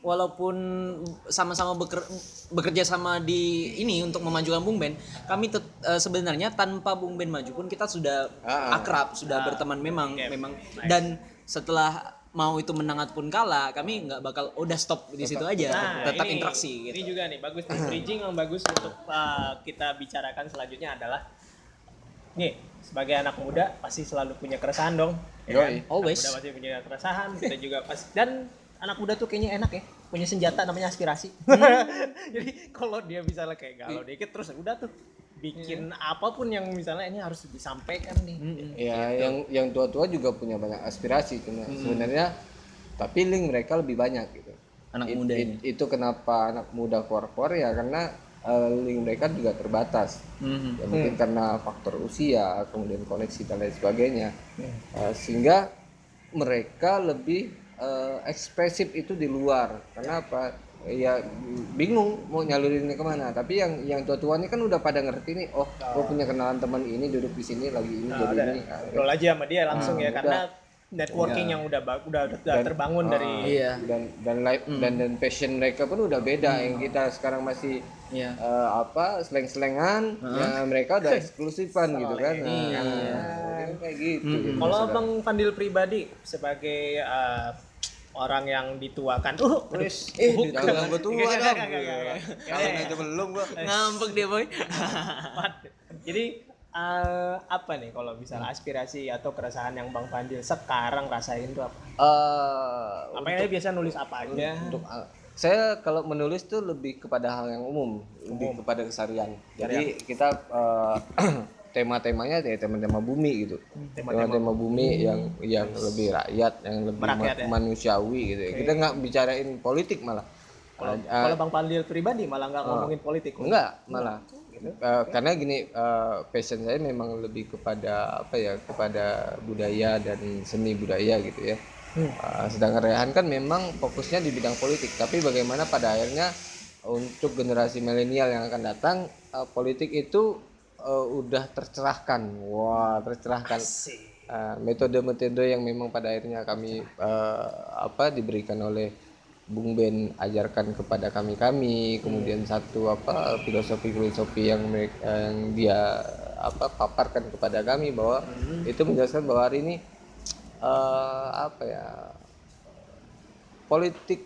walaupun sama-sama beker- bekerja sama di ini untuk memajukan Bung Ben, kami tet- eh, sebenarnya tanpa Bung Ben maju pun kita sudah Ah. akrab, sudah berteman memang memang dan setelah mau itu menang ataupun kalah, kami nggak bakal udah stop di situ aja, Nah, tetap ini- interaksi Ini gitu. juga nih bagus nih bridging yang bagus untuk uh, kita bicarakan selanjutnya adalah nih sebagai anak muda pasti selalu punya keresahan dong. ya kan? Yoi. Anak Always. muda pasti punya keresahan, kita juga pasti dan anak muda tuh kayaknya enak ya punya senjata namanya aspirasi. Jadi kalau dia misalnya kayak galau dikit terus udah tuh bikin apa pun yang misalnya ini harus disampaikan nih. Ya, yang yang tua-tua juga punya banyak aspirasi cuma sebenarnya tapi link mereka lebih banyak gitu. Anak It- muda it- itu kenapa anak muda keluar-keluar ya karena eh, link mereka juga terbatas. Mhm. Ya, mungkin karena faktor usia, kemudian koneksi dan lain sebagainya. Eh, sehingga mereka lebih eh, ekspresif itu di luar. Kenapa? Ya bingung mau nyalurinnya ke mana. Tapi yang yang tua-tua ini kan udah pada ngerti nih. Oh, gue punya kenalan teman ini duduk di sini lagi ini jadi udah. ini. Ah, Ngobrol aja sama dia langsung ya udah. karena networking yang udah udah, udah terbangun dari Iya. dan dan life dan dan passion mereka pun udah beda yang kita sekarang masih Iya. eh, apa seleng-selengan ya mereka udah eksklusifan gitu kan nah, kan kayak gitu. Kalau Bang Fandil pribadi sebagai uh, orang yang dituakan, uh, Wis, eh jangan gue tua dong. kalau itu belum gua. Ngambek dia boy. Jadi uh, apa nih kalau misalnya aspirasi atau keresahan yang Bang Fandil sekarang rasain tuh apa? Eh, Apa yang biasa nulis apa aja? untuk uh, saya kalau menulis tuh lebih kepada hal yang umum, lebih kepada keseharian. Jadi kita uh, tema-temanya ya tema-tema bumi gitu. Tema-tema bumi yang yang lebih rakyat, yang lebih Merakyat ma- manusiawi gitu ya. Kita nggak bicarain politik malah. Kalau Uh, kalau Bang Fandil pribadi malah nggak ngomongin politik. Enggak, malah. Eh, karena gini, eh, passion saya memang lebih kepada apa ya, kepada budaya dan seni budaya gitu ya. Eh, sedangkan Rehan kan memang fokusnya di bidang politik, tapi bagaimana pada akhirnya untuk generasi milenial yang akan datang, politik itu eh, udah tercerahkan, wah tercerahkan. Eh, metode-metode yang memang pada akhirnya kami eh, apa diberikan oleh Bung Ben ajarkan kepada kami kami kemudian satu apa filosofi-filosofi yang mereka yang dia apa paparkan kepada kami bahwa itu menjelaskan bahwa hari ini eh, apa ya politik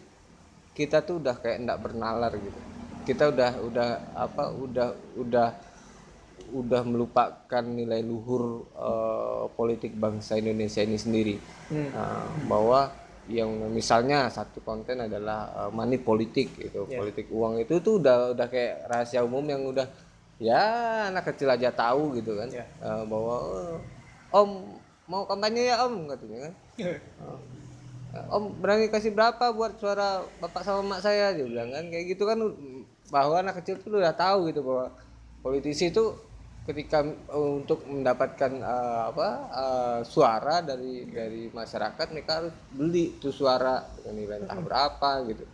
kita tuh udah kayak enggak bernalar gitu. Kita udah udah apa udah udah udah melupakan nilai luhur eh, politik bangsa Indonesia ini sendiri. Nah, bahwa yang misalnya satu konten adalah eh, money politik gitu politik uang itu tuh udah udah kayak rahasia umum yang udah ya anak kecil aja tahu gitu kan. Eh, bahwa "Oh, om mau kampanye ya om katanya kan. Oh. Om berani kasih berapa buat suara bapak sama emak saya? Dia bilang kan kayak gitu kan bahwa anak kecil tuh udah tahu gitu bahwa politisi itu ketika eh, untuk mendapatkan eh, apa eh, suara dari dari masyarakat mereka harus beli tuh suara dengan nilai entah berapa gitu.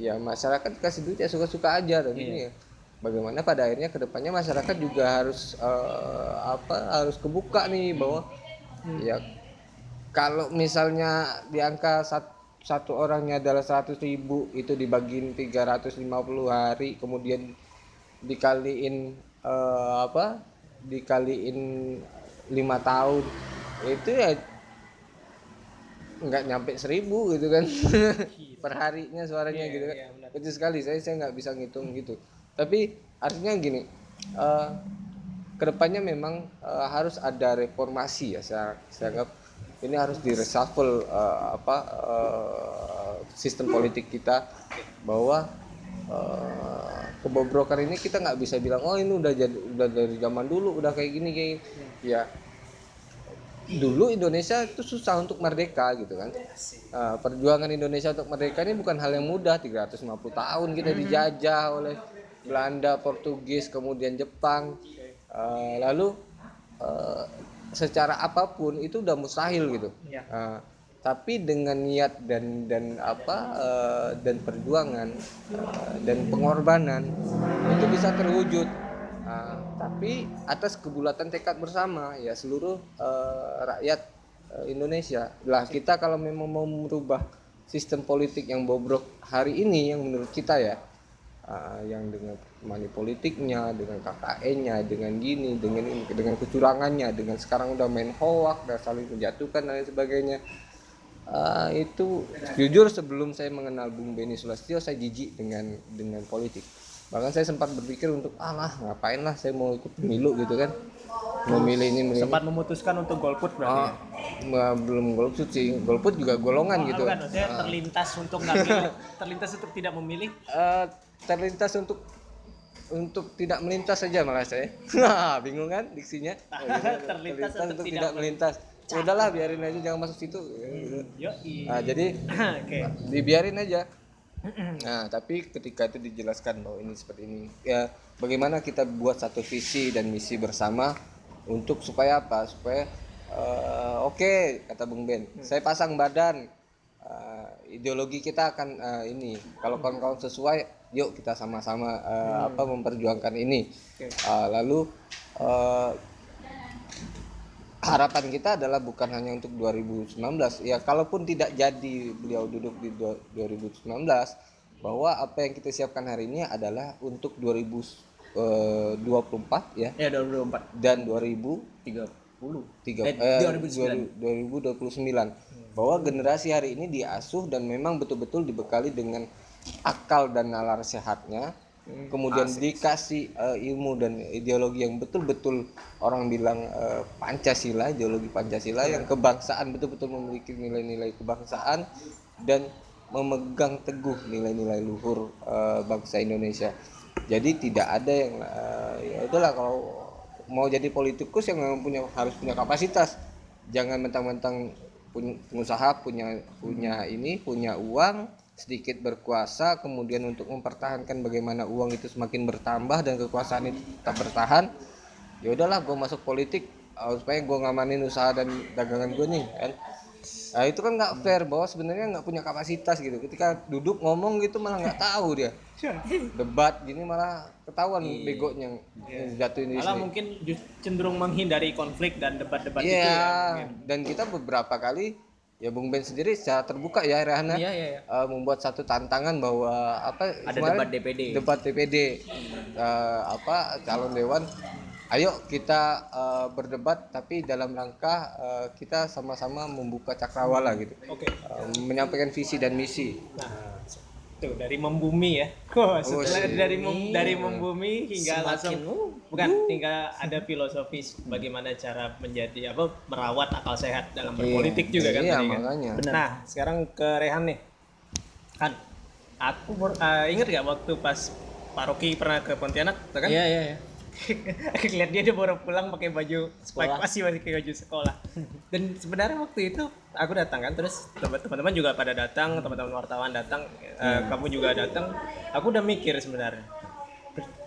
Ya masyarakat kasih duit ya suka-suka aja dan ini ya. Bagaimana pada akhirnya ke depannya masyarakat juga harus eh, apa harus kebuka nih bahwa ya kalau misalnya di angka sat- satu orangnya adalah 100 ribu itu dibagiin 350 hari kemudian dikaliin eh, apa dikaliin lima tahun. Itu ya nggak nyampe seribu gitu kan. Per harinya suaranya gitu kan. kecil sekali saya saya nggak bisa ngitung gitu. Tapi artinya gini eh, ke depannya memang eh, harus ada reformasi ya saya saya anggap ini harus di reshuffle eh, apa eh, sistem politik kita bahwa eh, kebobrokan ini kita nggak bisa bilang oh ini udah jadi udah dari zaman dulu udah kayak gini kayak gini." ya. Dulu Indonesia itu susah untuk merdeka gitu kan. Eh, perjuangan Indonesia untuk merdeka ini bukan hal yang mudah 350 tahun kita dijajah oleh Belanda Portugis kemudian Jepang. Eh, lalu eh, secara apa pun itu udah mustahil gitu. Eh, tapi dengan niat dan dan apa eh, dan perjuangan eh, dan pengorbanan itu bisa terwujud Ah, tapi atas kebulatan tekad bersama ya seluruh eh, rakyat eh, Indonesia. Lah kita kalau memang mau merubah sistem politik yang bobrok hari ini yang menurut kita ya ah, yang dengan money politiknya, dengan KKN-nya, dengan gini, dengan dengan kecurangannya, dengan sekarang udah main hoak, dan saling menjatuhkan dan lain sebagainya. Ah, itu jujur sebelum saya mengenal Bung Beni Sulastyo saya jijik dengan dengan politik. Bahkan saya sempat berpikir untuk alah ngapain lah saya mau ikut pemilu gitu kan. Memilih ini memilih sempat memutuskan untuk golput berarti Ah, ma- belum golput sih. Golput juga golongan gitu. bukan maksudnya terlintas untuk nggak pilih, terlintas untuk tidak memilih? Eh, terlintas untuk untuk tidak melintas saja malah saya. Nah, bingung kan diksinya? Terlintas untuk tidak tidak melintas Ya udahlah biarin aja jangan masuk situ. Yo nah, jadi oke. dibiarin aja. Nah tapi ketika itu dijelaskan bahwa ini seperti ini ya bagaimana kita buat satu visi dan misi bersama untuk supaya apa? Supaya eh, oke kata Bung Ben saya pasang badan eh, ideologi kita akan eh, ini kalau kawan-kawan sesuai yuk kita sama-sama eh, apa memperjuangkan ini. Eh, lalu eh, harapan kita adalah bukan hanya untuk 2019 ya kalaupun tidak jadi beliau duduk di dua- 2019 bahwa apa yang kita siapkan hari ini adalah untuk 2024 ya Ya 2024. dan 2000 30. tiga, Eh, eh, 2009. 2029 bahwa generasi hari ini diasuh dan memang betul-betul dibekali dengan akal dan nalar sehatnya kemudian dikasih eh, ilmu dan ideologi yang betul-betul orang bilang eh, Pancasila ideologi Pancasila yang kebangsaan betul-betul memiliki nilai-nilai kebangsaan dan memegang teguh nilai-nilai luhur eh, bangsa Indonesia. Jadi tidak ada yang eh, ya itulah kalau mau jadi politikus yang memang punya harus punya kapasitas. Jangan mentang-mentang pengusaha punya punya ini punya uang sedikit berkuasa kemudian untuk mempertahankan bagaimana uang itu semakin bertambah dan kekuasaan itu tetap bertahan ya udahlah gue masuk politik uh, supaya gue ngamanin usaha dan dagangan gue nih kan? Nah itu kan nggak fair bahwa sebenarnya nggak punya kapasitas gitu. Ketika duduk ngomong gitu malah nggak tahu dia. Debat gini malah ketahuan begonya yang jatuhin di malah mungkin cenderung menghindari konflik dan debat-debat itu Iya, ya dan kita beberapa kali ya Bung Ben sendiri secara terbuka ya Rehana. Iya, iya, iya. eh, membuat satu tantangan bahwa apa Ada kemarin debat DPD. debat DPD eh, apa calon dewan ayo kita eh, berdebat tapi dalam rangka eh, kita sama-sama membuka cakrawala gitu. Oke. Eh, menyampaikan visi dan misi. Nah tuh dari membumi ya kok setelah sih. dari mem- dari membumi hingga Semakin, langsung bukan hingga ada filosofis bagaimana cara menjadi apa merawat akal sehat dalam berpolitik juga kan iya tadi kan? makanya Nah, sekarang ke Rehan nih. Kan, aku ber- eh, inget gak waktu pas Pak Rocky pernah ke Pontianak, tuh kan? Iya, iya, iya. Lihat dia dia baru pulang pakai baju Sekolah. masih masih pakai baju sekolah. Dan sebenarnya waktu itu aku datang kan, terus teman- teman-teman juga pada datang, teman-teman wartawan datang, eh, kamu juga datang. Aku udah mikir sebenarnya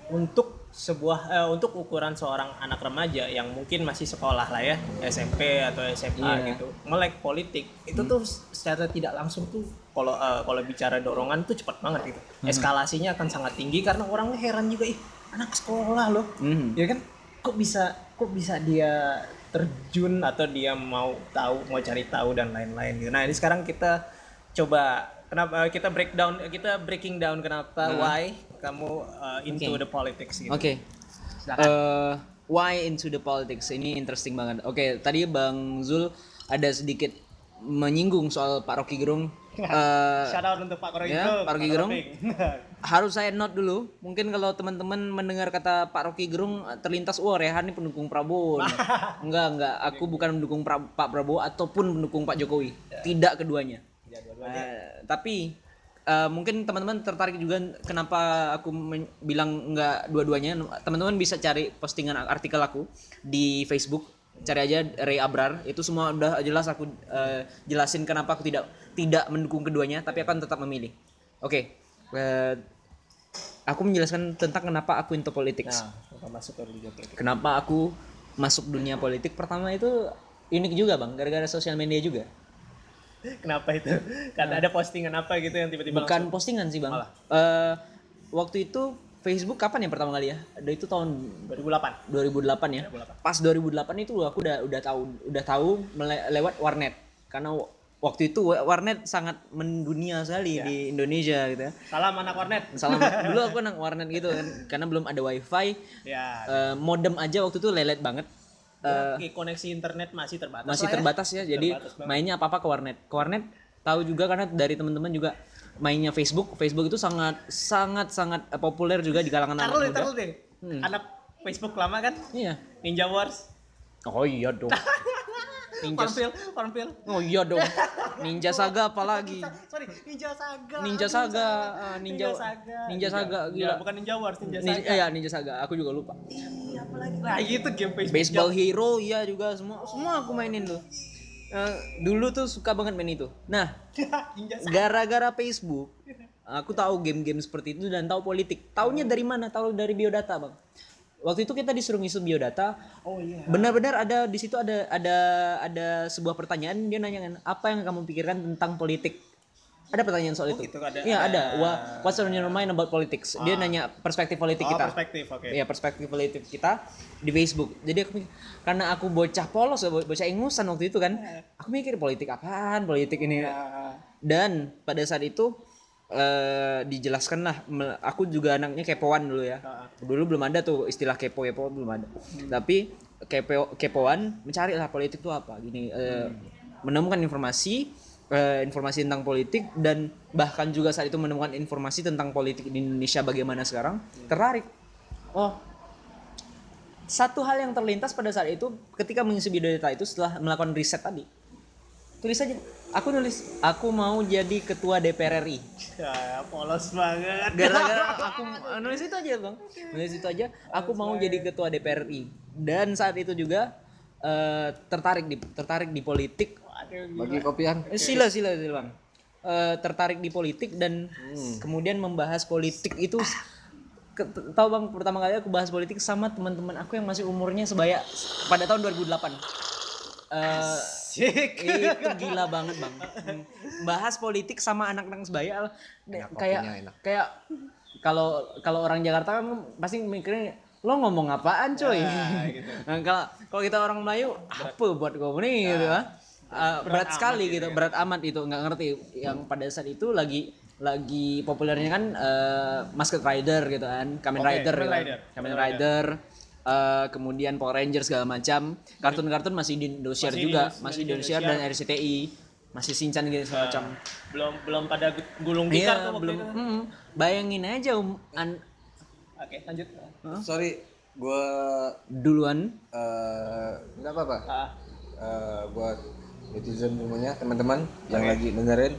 untuk sebuah eh, untuk ukuran seorang anak remaja yang mungkin masih sekolah lah ya SMP atau SMA gitu melek politik itu tuh secara tidak langsung tuh kalau eh, kalau bicara dorongan tuh cepat banget gitu eskalasinya akan sangat tinggi karena orang heran juga ih anak sekolah loh Mhm. ya kan kok bisa kok bisa dia terjun atau dia mau tahu mau cari tahu dan lain-lain gitu nah ini sekarang kita coba kenapa kita breakdown kita breaking down kenapa why kamu uh, into Oke. the politics gitu. Oke. Eh, why into the politics? Ini interesting banget. Oke, tadi Bang Zul ada sedikit menyinggung soal Pak Rocky Gerung. Eh, Shout out untuk Pak Roy ya, Pak Rocky Gerung. Harus saya note dulu. Mungkin kalau teman-teman mendengar kata Pak Rocky Gerung eh, terlintas, wah Rehan ini pendukung Prabowo. nih." enggak, enggak. Aku bukan mendukung Pra- Pak Prabowo ataupun mendukung Pak Jokowi. Tidak keduanya. Ya, dua-duanya. Eh, tapi eh, mungkin teman-teman tertarik juga kenapa aku bilang enggak dua-duanya. Teman-teman bisa cari postingan artikel aku di Facebook. Cari aja Ray Abrar. Itu semua udah jelas aku eh, jelasin kenapa aku tidak tidak mendukung keduanya, tapi akan tetap memilih. Oke. Eh, aku menjelaskan tentang kenapa aku into politics. Nah, masuk ke dunia politik. Kenapa aku masuk dunia politik? Pertama itu unik juga, Bang, gara-gara sosial media juga. Kenapa itu? Karena ada postingan apa gitu yang tiba-tiba Bukan postingan sih bang. Malah. Eh, waktu itu Facebook kapan ya pertama kali ya? Ada itu tahun langsung 2008. 2008 ya. Pas 2008 itu aku udah udah tahu udah tahu lewat warnet karena waktu itu wa- warnet sangat mendunia sekali di Indonesia gitu ya. Salam anak warnet. Salam dulu aku anak warnet gitu kan karena belum ada wifi. Ya. Eh, modem aja waktu itu lelet banget. Oke, koneksi internet masih terbatas. masih lah ya. terbatas ya jadi Terbatas mainnya apa apa ke warnet ke warnet tahu juga karena dari teman-teman juga mainnya Facebook Facebook itu sangat sangat sangat eh, populer juga di kalangan anak Taruh deh, muda taruh deh. Anak Facebook lama kan? iya Ninja Wars. oh iya dong Ninja Farmville, Farmville. oh iya dong Ninja Saga apalagi Sorry, Ninja Saga. Ninja Saga ah, Ninja Saga. Ninja Saga Gila, gila bukan Ninja Wars, Ninja Ninja, Saga. iya Ninja Saga aku juga lupa Iya, apalagi. Nah, itu game Facebook. Baseball Hero iya juga semua semua aku mainin tuh Eh, dulu tuh suka banget main itu nah Ninja Saga. gara-gara Facebook aku tahu game-game seperti itu dan tahu politik taunya dari mana tahu dari biodata bang waktu itu kita disuruh ngisi biodata. Oh iya. benar-benar ada di situ ada ada ada sebuah pertanyaan. Dia nanyakan apa yang kamu pikirkan tentang politik? Ada pertanyaan soal itu. gitu, ada- iya ada- ada. Wha- what's on your mind about politics? Dia nanya perspektif politik Oh, kita. perspektif, oke. Iya perspektif politik kita di Facebook. Jadi aku karena aku bocah polos, bo- bocah ingusan waktu itu kan, aku mikir politik apaan, politik ini. Dan pada saat itu eh dijelaskan lah, aku juga anaknya kepoan dulu ya. Dulu belum ada tuh istilah kepo kepo belum ada. Tapi kepo kepoan mencari lah politik itu apa gini, eh, menemukan informasi eh, informasi tentang politik dan bahkan juga saat itu menemukan informasi tentang politik di Indonesia bagaimana sekarang tertarik. Oh satu hal yang terlintas pada saat itu ketika mengisi biodata itu setelah melakukan riset tadi. Tulis aja aku nulis aku mau jadi ketua DPR RI Ya, polos banget. gara-gara aku nulis itu aja bang. Nulis itu aja aku mau jadi ketua DPR RI dan saat itu juga eh, tertarik di tertarik di politik. Aduh, bagi kopian. Eh, sila sila sila bang. Eh, tertarik di politik dan Hmm. kemudian membahas politik itu tahu bang pertama kali aku bahas politik sama teman-teman aku yang masih umurnya sebaya pada tahun 2008 Eh, itu gila banget bang. Bahas politik sama anak-anak sebaya kayak enak. kayak kalau kalau orang Jakarta kan pasti mikirnya lo ngomong apaan coy? Nah, kalau kalau kita orang Melayu apa buat kamu nih? Gitu kan Uh, berat, sekali gitu berat amat itu nggak ngerti. Yang pada saat itu lagi lagi populernya kan uh, Masked Rider gitu kan Kamen Oke, Rider Kamen gitu kan. Rider. Kamen Rider uh, kemudian Power Rangers segala macam kartun-kartun masih di Indosiar Masih di juga Indos- masih di di Indosiar dan RCTI masih Shinchan gitu segala macam belum belum pada gulung tikar Iya, tuh belum. itu. mm, bayangin aja um, an- Oke, lanjut. sorry gue duluan. eh nggak apa-apa Ah, Eh, buat netizen semuanya teman-teman yang lagi dengerin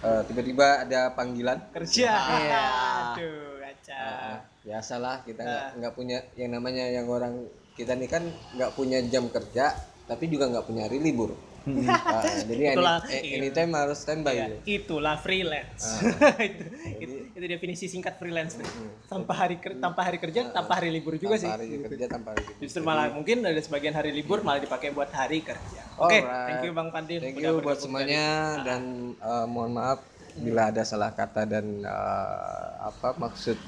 eh, tiba-tiba ada panggilan kerja. Iya. Aduh, kaca. Eh, biasalah kita nggak nggak punya yang namanya yang orang kita nih kan nggak punya jam kerja tapi juga nggak punya hari libur Ah, jadi any, Itulah- eh, anytime harus standby Ya, gitu. itulah freelance. itu, itu, itu definisi singkat freelance tuh. Tanpa hari ker- tanpa hari kerja, tanpa hari libur juga sih. tanpa hari kerja tanpa hari libur. Justru malah mungkin ada sebagian hari libur malah dipakai buat hari kerja. Oke, Alright. thank you Bang Fadil. Thank you buat semuanya dan eh, mohon maaf bila ada salah kata dan eh, apa maksud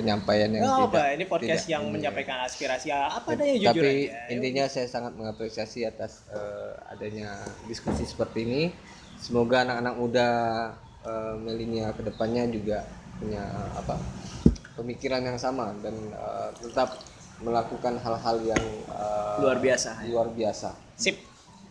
penyampaian yang Oh, tidak apa? Ini podcast tidak yang ini. menyampaikan aspirasi apa adanya jujur tapi aja. intinya saya sangat mengapresiasi atas eh, adanya diskusi seperti ini semoga anak-anak muda eh, milenial ke depannya juga punya apa pemikiran yang sama dan eh, tetap melakukan hal-hal yang eh, Luar biasa. luar biasa Sip.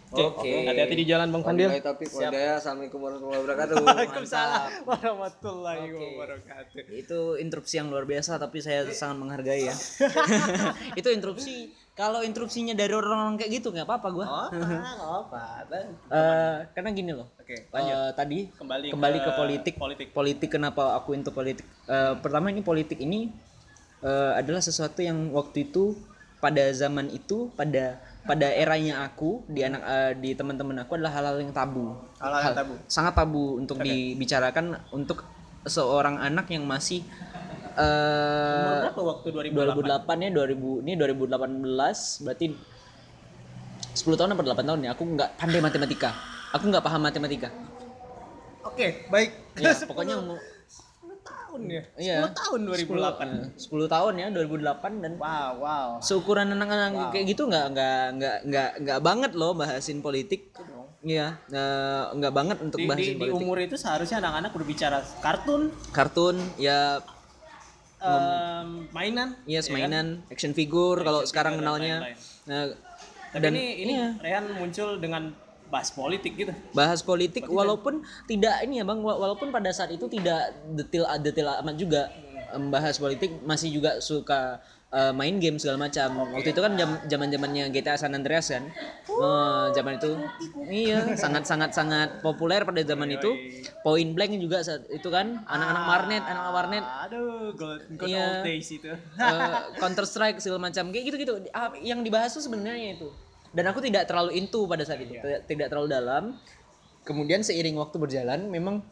Oke. Hati-hati di jalan Bang Fandil. Wabillahi taufiq wal hidayah. Assalamualaikum warahmatullahi wabarakatuh Waalaikumsalam warahmatullahi wabarakatuh. Itu interupsi yang luar biasa tapi saya sangat menghargai ya. itu interupsi kalau interupsinya dari orang-orang kayak gitu nggak apa-apa gua. Oh, apa? apa? Eh, karena gini loh. Oke, Eh, tadi Kembali kembali ke ke, politik. politik. Politik kenapa aku into politik? Eh, pertama ini politik ini eh, adalah sesuatu yang waktu itu pada zaman itu pada pada eranya aku di anak eh, di teman-teman aku adalah hal-hal yang tabu. Hal-hal yang tabu. Sangat tabu untuk dibicarakan untuk seorang anak yang masih Umur berapa waktu 2008? 2008 ya 2000 ini 2018 berarti 10 tahun apa 8 tahun ya aku nggak pandai matematika aku nggak paham matematika Oke, baik. ya pokoknya mau 10 tahun ya. 10 Iya. tahun 2008. 10 tahun ya 2008 dan Wow, wow. seukuran anak-anak kayak gitu nggak nggak nggak nggak nggak banget loh bahasin politik Iya, eh, nggak banget untuk Di, di, bahasin di politik. umur itu seharusnya anak-anak berbicara kartun, Kartun, ya, em, mainan. iya mainan, action figure kalau sekarang kenalnya. lain-lain. Nah, Tapi dan ini ini iya. Rehan muncul dengan bahas politik gitu. bahas politik walaupun tidak ini ya bang wa- walaupun pada saat itu tidak detail detail amat juga membahas politik masih juga suka eh, main game segala macam. Waktu itu kan zaman zamannya GTA San Andreas kan? Eh, zaman itu iya sangat sangat sangat populer pada zaman itu. Point Blank juga saat itu kan anak-anak warnet anak-anak warnet. Aduh, Iya. old days itu. Counter Strike segala macam kayak gitu-gitu. Ah, yang dibahas tuh sebenarnya itu dan aku tidak terlalu into pada saat itu tidak, tidak terlalu dalam. Kemudian seiring waktu berjalan memang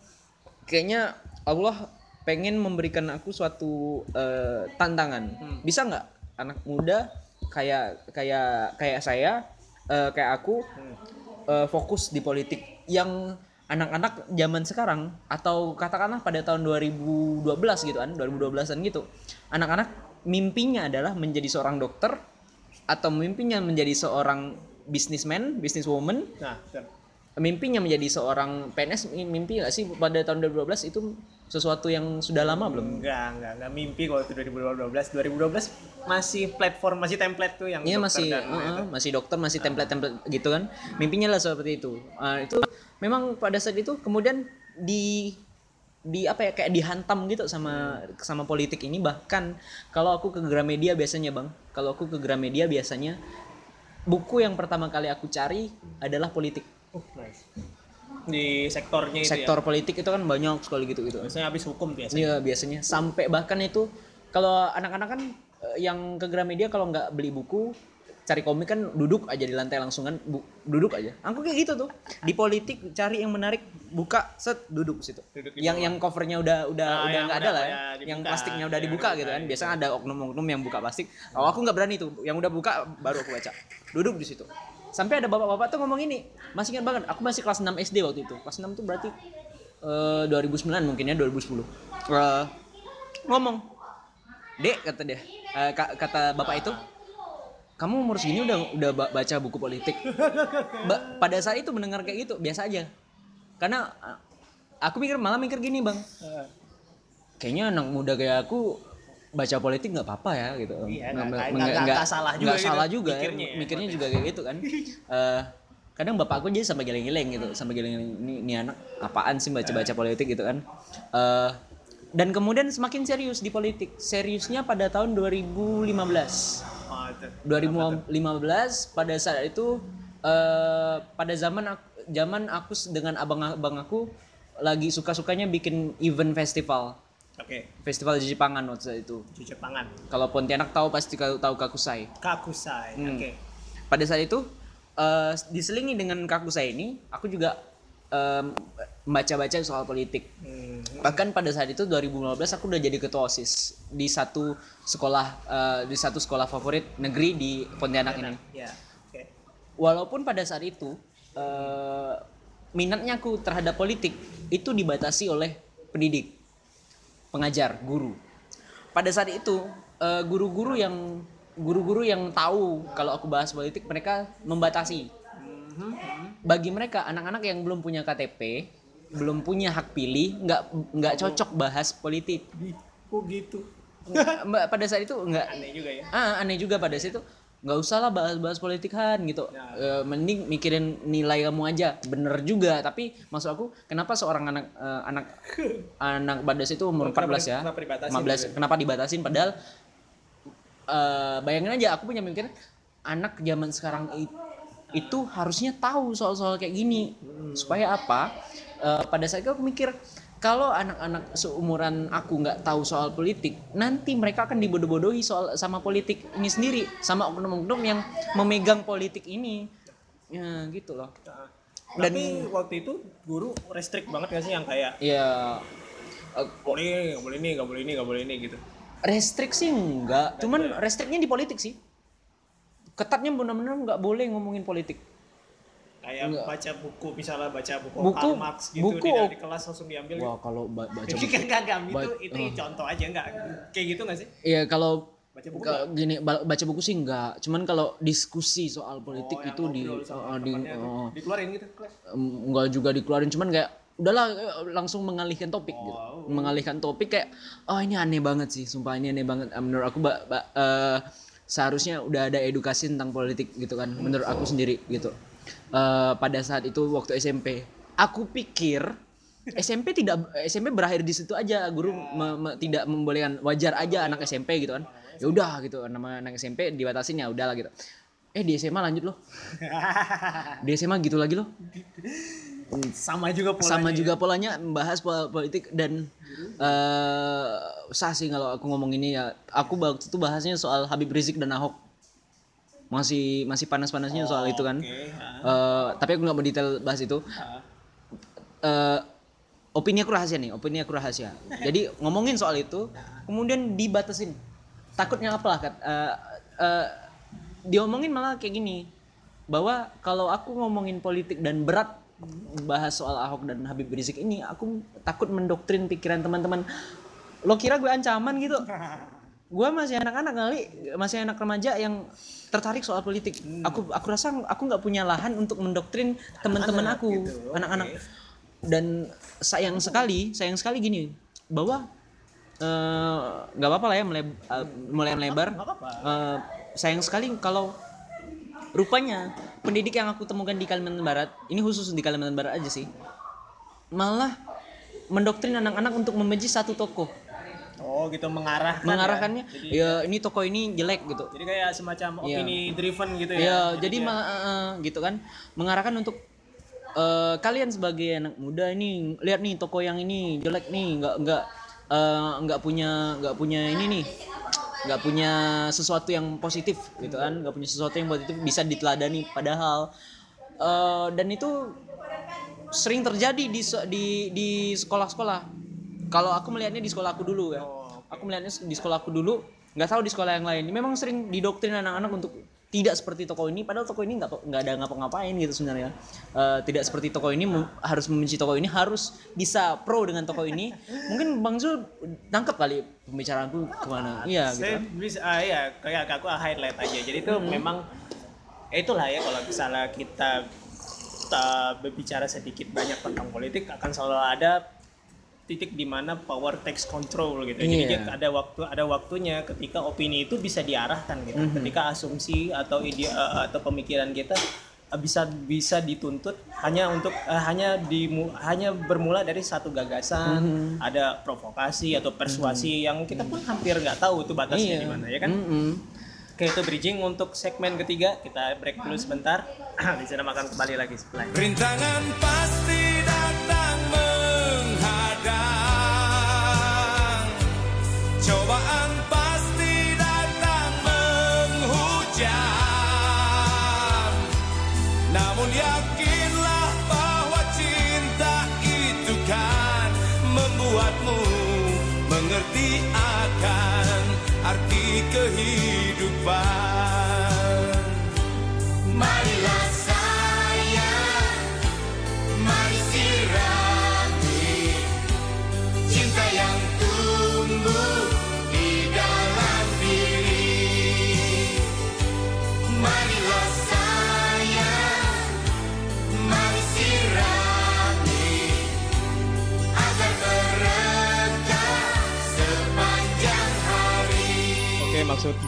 kayaknya Allah pengen memberikan aku suatu eh, tantangan. Bisa nggak anak muda kayak kayak kayak saya eh, kayak aku eh, fokus di politik yang anak-anak zaman sekarang atau katakanlah pada tahun 2012 gitu kan 2012an gitu anak-anak mimpinya adalah menjadi seorang dokter atau mimpinya menjadi seorang businessman businesswoman Nah, betul. mimpinya menjadi seorang PNS mimpi nggak sih pada tahun 2012 itu sesuatu yang sudah lama belum enggak, enggak, enggak mimpi kalau itu 2012. 2012 masih platform, masih template tuh yang Iya masih dan uh-uh, itu. masih dokter masih template-template gitu kan mimpinya lah seperti itu Ah, itu memang pada saat itu kemudian di di apa ya kayak dihantam gitu sama sama politik ini bahkan kalau aku ke Gramedia biasanya bang kalau aku ke Gramedia biasanya buku yang pertama kali aku cari adalah politik Oh, nice. Di sektornya itu ya. sektor politik itu kan banyak sekali gitu gitu Biasanya habis hukum biasanya. Iya biasanya sampai bahkan itu kalau anak-anak kan eh, yang ke Gramedia kalau nggak beli buku cari komik kan duduk aja di lantai langsung kan bu- duduk aja. Aku kayak gitu tuh di politik cari yang menarik buka set duduk situ. Duduk yang yang covernya udah udah Ah, udah nggak ada lah ya. Yang plastiknya udah Yang dibuka gitu kan. dibuka, Biasanya ada oknum-oknum yang buka plastik. Oh aku nggak berani tuh. Yang udah buka baru aku baca. Duduk di situ. Sampai ada bapak-bapak tuh ngomong ini. Masih ingat banget. Aku masih kelas 6 SD waktu itu. Kelas 6 tuh berarti eh 2009 mungkin ya 2010 Eh, ngomong dek kata dia ka- kata bapak itu kamu umur segini udah udah ba- baca buku politik. Ba- pada saat itu mendengar kayak gitu biasa aja. Karena eh, aku mikir malah mikir gini bang. Kayaknya anak muda kayak aku baca politik nggak apa-apa ya gitu. Iya, Nggak- salah juga nggak gitu salah juga ya. mikirnya ya, mikirnya juga kayak gitu kan. Eh, kadang bapak aku jadi sampai geleng-geleng gitu sampai geleng-geleng ini, ini anak apaan sih baca-baca politik? gitu kan. Eh, dan kemudian semakin serius di politik. Seriusnya pada tahun 2015 Oh, itu. 2015 pada saat itu eh pada zaman aku, zaman aku dengan abang-abang aku lagi suka-sukanya bikin event festival Oke, festival Jepangan waktu saat itu cuci pangan. kalau Pontianak tahu pasti tahu Kakusai Kakusai. Hmm. Oke. pada saat itu eh diselingi dengan Kakusai ini aku juga em, membaca-baca soal politik Hmm. bahkan pada saat itu 2015 aku udah jadi ketua osis di satu sekolah eh, di satu sekolah favorit negeri di Pontianak ini Ya. Oke. walaupun pada saat itu eh, minatnya aku terhadap politik itu dibatasi oleh pendidik pengajar guru pada saat itu eh, guru-guru yang guru-guru yang tahu kalau aku bahas politik mereka membatasi bagi mereka anak-anak yang belum punya KTP belum punya hak pilih nggak nggak cocok bahas politik. Kok gitu? Mbak pada saat itu nggak Aneh juga ya. ah aneh juga pada saat itu. Nggak usah lah bahas-bahas politik kan gitu. Eh, mending mikirin nilai kamu aja. Bener juga tapi maksud aku kenapa seorang anak eh, anak anak badas itu umur 14 ya? kenapa dibatasin 15 kenapa dibatasin? Padahal eh, bayangin aja aku punya mikir anak zaman sekarang itu harusnya tahu soal-soal kayak gini. Supaya apa Eh, pada saat itu aku mikir kalau anak-anak seumuran aku nggak tahu soal politik nanti mereka akan dibodoh-bodohi soal sama politik ini sendiri sama oknum-oknum yang memegang politik ini. Ya gitu loh. Dan Tapi waktu itu guru restrict banget gak sih yang kayak ya eh, boleh nggak boleh ini nggak boleh ini nggak boleh ini gitu. restriksi enggak cuman restriknya di politik sih. Ketatnya benar-benar nggak boleh ngomongin politik Kayak baca buku misalnya baca buku, Buku- Karl Marx gitu buku- di, kelas langsung diambil. gitu. wah kalau ba- baca buku. enggak enggak itu Ba- itu contoh aja enggak. Kayak gitu nggak sih? Iya kalau Baca buku gini ba- baca buku sih enggak. Cuman kalau diskusi soal politik Oh, itu di uh, di uh, dikeluarin gitu enggak juga dikeluarin. Cuman kayak udahlah langsung mengalihkan topik gitu. Oh. mengalihkan topik kayak oh ini aneh banget sih sumpah ini aneh banget. Menurut aku ba- ba- eh, seharusnya udah ada edukasi tentang politik gitu kan menurut aku sendiri gitu Eh, pada saat itu waktu SMP aku pikir SMP tidak SMP berakhir di situ aja. Guru me- me- tidak membolehkan wajar aja anak SMP gitu kan. Ya udah gitu nama anak SMP dibatasin ya udahlah gitu. Eh di SMA lanjut loh. Di SMA gitu lagi loh. Sama juga polanya. sama juga polanya membahas pol- politik dan eh sah sih kalau aku ngomong ini ya. Aku waktu itu bahasnya soal Habib Rizik dan Ahok masih masih panas-panasnya soal itu kan. Oke. ah. Eh, tapi aku nggak mau detail bahas itu. Eh, opini aku rahasia nih opini aku rahasia. Jadi ngomongin soal itu kemudian dibatasin. Takutnya apalah kat? Eh, eh, diomongin malah kayak gini bahwa kalau aku ngomongin politik dan berat bahas soal Ahok dan Habib Rizik ini aku takut mendoktrin pikiran teman-teman. Lo kira gue ancaman gitu gue masih anak-anak kali masih anak remaja yang tertarik soal politik. Aku aku rasa aku nggak punya lahan untuk mendoktrin teman-teman aku anak-anak. Dan sayang sekali sayang sekali gini bahwa eh, nggak apa-apa lah ya meleb- eh, mulai melebar. Eh, sayang sekali kalau rupanya pendidik yang aku temukan di Kalimantan Barat ini khusus di Kalimantan Barat aja sih malah mendoktrin anak-anak untuk membenci satu tokoh Oh gitu mengarahkan. ya. mengarahkannya ya ini tokoh ini jelek gitu Jadi kayak semacam Iya. opini driven gitu ya. ya jadi eh, eh, gitu kan mengarahkan untuk eh, kalian sebagai anak muda ini lihat nih tokoh yang ini jelek nih nggak nggak eh, nggak punya nggak punya ini nih nggak punya sesuatu yang positif gitu kan nggak punya sesuatu yang positif bisa diteladani padahal eh, dan itu sering terjadi di di di sekolah-sekolah kalau aku melihatnya di sekolah aku dulu ya. Aku melihatnya di sekolah aku dulu nggak tahu di sekolah yang lain. Memang sering didoktrin anak-anak untuk tidak seperti tokoh ini padahal tokoh ini nggak nggak ada ngapa-ngapain gitu sebenarnya. Eh, tidak seperti tokoh ini mem- harus membenci tokoh ini harus bisa pro dengan tokoh ini. Mungkin bang Zul tangkap kali pembicaraanku ke mana? Iya gitu. Kan. bisa ah, ya kayak aku highlight aja. Jadi itu memang eh, itulah ya kalau misalnya kita kita berbicara sedikit banyak tentang politik akan selalu ada titik di mana power takes control gitu. Jadi Iya. dia ada waktu ada waktunya ketika opini itu bisa diarahkan gitu. Ketika asumsi atau ide eh, atau pemikiran kita eh, bisa bisa dituntut hanya untuk eh, hanya di hanya bermula dari satu gagasan, ada provokasi atau persuasi yang kita pun hampir nggak tahu itu batasnya Iya. di mana ya kan. Mm-mm. Oke itu bridging untuk segmen ketiga kita break dulu sebentar. di sana makan kembali lagi setelah ini. Rintangan pasti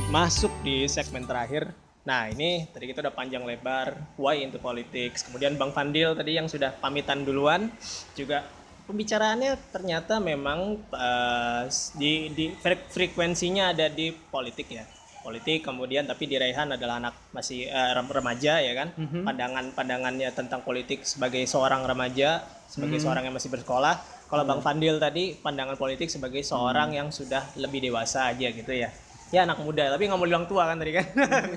masuk di segmen terakhir. Nah ini tadi kita udah panjang lebar why into politics. Kemudian Bang Fandil tadi yang sudah pamitan duluan. Juga pembicaraannya ternyata memang eh, di, di fre- frekuensinya ada di politik ya. Politik kemudian tapi di Raihan adalah anak masih rem- remaja ya kan. Pandangan pandangannya tentang politik sebagai seorang remaja sebagai seorang yang masih bersekolah. Kalau Bang Fandil tadi pandangan politik sebagai seorang yang sudah lebih dewasa aja gitu ya ya anak muda tapi nggak mau bilang tua kan tadi kan.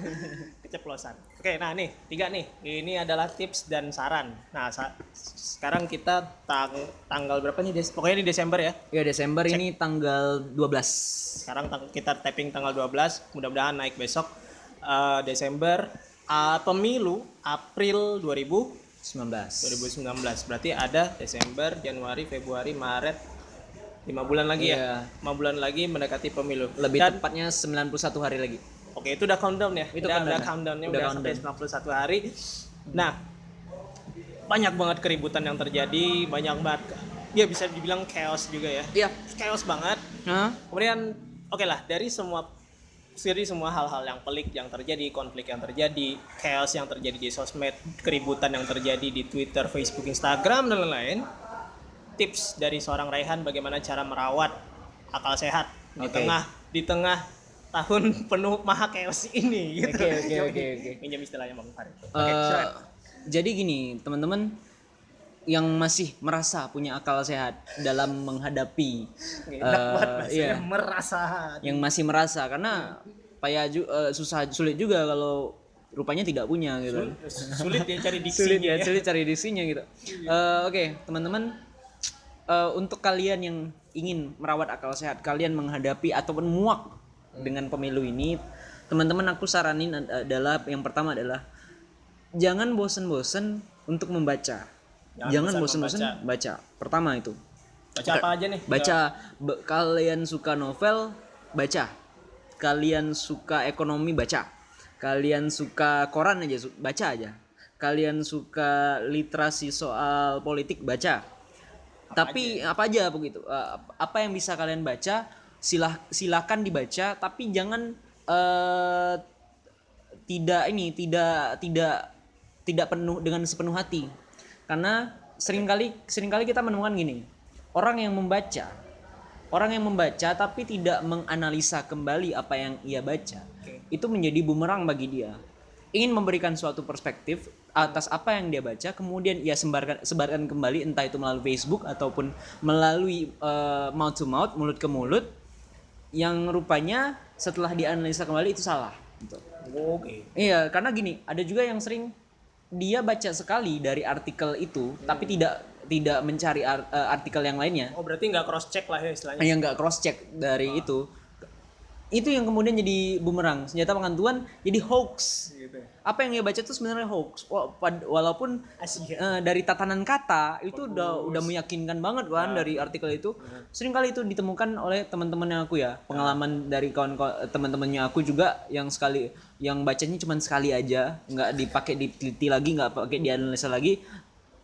Keceplosan. Oke nah nih tiga nih. Ini adalah tips dan saran. Nah sa- sekarang kita tang- tanggal berapa nih Des- pokoknya di Desember ya. Ya Desember ini tanggal 12 sekarang tang- kita tapping tanggal 12 mudah-mudahan naik besok. Eh, Desember Ah, pemilu April 2000 19. 2019 berarti ada Desember Januari Februari Maret lima bulan lagi Iya. ya lima bulan lagi mendekati pemilu Lebih Dan- tepatnya 91 hari lagi. Oke, itu udah countdown ya. Itu udah, countdown udah ya. countdownnya Udah udah, countdown. sampai 91 hari. Nah, banyak banget keributan yang terjadi, banyak banget ya bisa dibilang chaos juga ya. Iya. Chaos banget. Hah? Kemudian oke lah dari semua dari semua hal-hal yang pelik yang terjadi, konflik yang terjadi, chaos yang terjadi di sosmed, keributan yang terjadi di Twitter, Facebook, Instagram dan lain-lain. Tips dari seorang Raihan bagaimana cara merawat akal sehat di Oke. tengah di tengah tahun penuh maha chaos ini gitu. Oke, oke, oke, oke. Minjam istilahnya Bang Farid. Oke, Eh, silakan. jadi gini, teman-teman yang masih merasa punya akal sehat dalam menghadapi banget eh, iya, merasa. yang masih merasa karena payah ju- eh, susah sulit juga kalau rupanya tidak punya gitu. Sulit ya cari diksinya sulit ya, ya. sulit cari diksinya gitu. Eh, Oke, teman-teman, eh, untuk kalian yang ingin merawat akal sehat, kalian menghadapi ataupun muak dengan pemilu ini, teman-teman aku saranin ad- adalah yang pertama adalah jangan bosen-bosen untuk membaca. Jangan Jangan bosen-bosen baca. Pertama itu. Baca apa aja nih? Baca Be- kalian suka novel, baca. Kalian suka ekonomi, baca. Kalian suka koran aja, baca aja. Kalian suka literasi soal politik, baca. Tapi apa aja begitu. Eh, apa yang bisa kalian baca, silah silakan dibaca, tapi jangan eh, tidak ini tidak tidak tidak penuh dengan sepenuh hati. Karena sering kali sering kali kita menemukan gini orang yang membaca orang yang membaca tapi tidak menganalisa kembali apa yang ia baca itu menjadi bumerang bagi dia. Ingin memberikan suatu perspektif atas apa yang dia baca kemudian ia sebarkan sebarkan kembali entah itu melalui Facebook ataupun melalui eh, mouth to mouth mulut ke mulut yang rupanya setelah dianalisa kembali itu salah gitu. Oke. Iya, karena gini, ada juga yang sering dia baca sekali dari artikel itu, tapi tidak tidak mencari ar- eh, artikel yang lainnya, Oh berarti nggak cross check lah ya istilahnya. yang nggak cross check dari itu. Itu yang kemudian jadi bumerang, senjata pengantuan jadi hoax. Gitu. Apa yang dia baca itu sebenarnya hoax. Walaupun Asyik. eh, dari tatanan kata itu udah udah meyakinkan banget kan dari artikel itu. Sering kali itu ditemukan oleh teman-temannya aku ya. Pengalaman dari kawan teman-temannya aku juga yang sekali yang bacanya cuma sekali aja, nggak dipakai diteliti lagi, nggak pakai dianalisa lagi,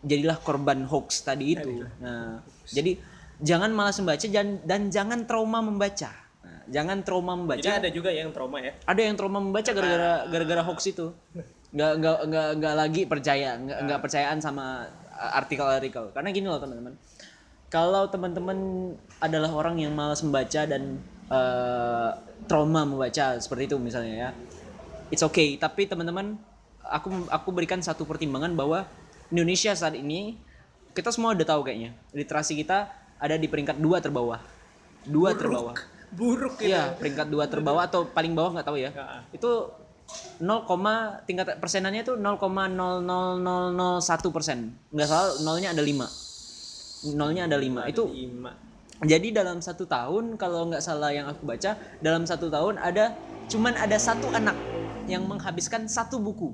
jadilah korban hoax tadi itu. Nah, jadi jangan malas membaca dan, dan jangan trauma membaca. Jangan trauma membaca. Jadi ada juga yang trauma ya. ada yang trauma membaca gara-gara gara-gara hoax itu. Nggak nggak nggak nggak lagi percaya nggak nggak percayaan sama artikel-artikel. Karena gini loh teman-teman. Kalau teman-teman adalah orang yang malas membaca dan uh, trauma membaca seperti itu misalnya ya it's okay. Tapi teman-teman aku aku berikan satu pertimbangan bahwa Indonesia saat ini kita semua udah tahu kayaknya literasi kita ada di peringkat dua terbawah. Dua terbawah Buruk gitu. Iya, peringkat dua terbawah atau paling bawah nggak tahu ya. Ya. Itu 0, tingkat persenannya itu 0,00001 persen. Nggak salah, nolnya ada 5. Nolnya ada 5. Itu Lima. jadi dalam satu tahun kalau nggak salah yang aku baca dalam satu tahun ada cuman ada satu anak yang menghabiskan satu buku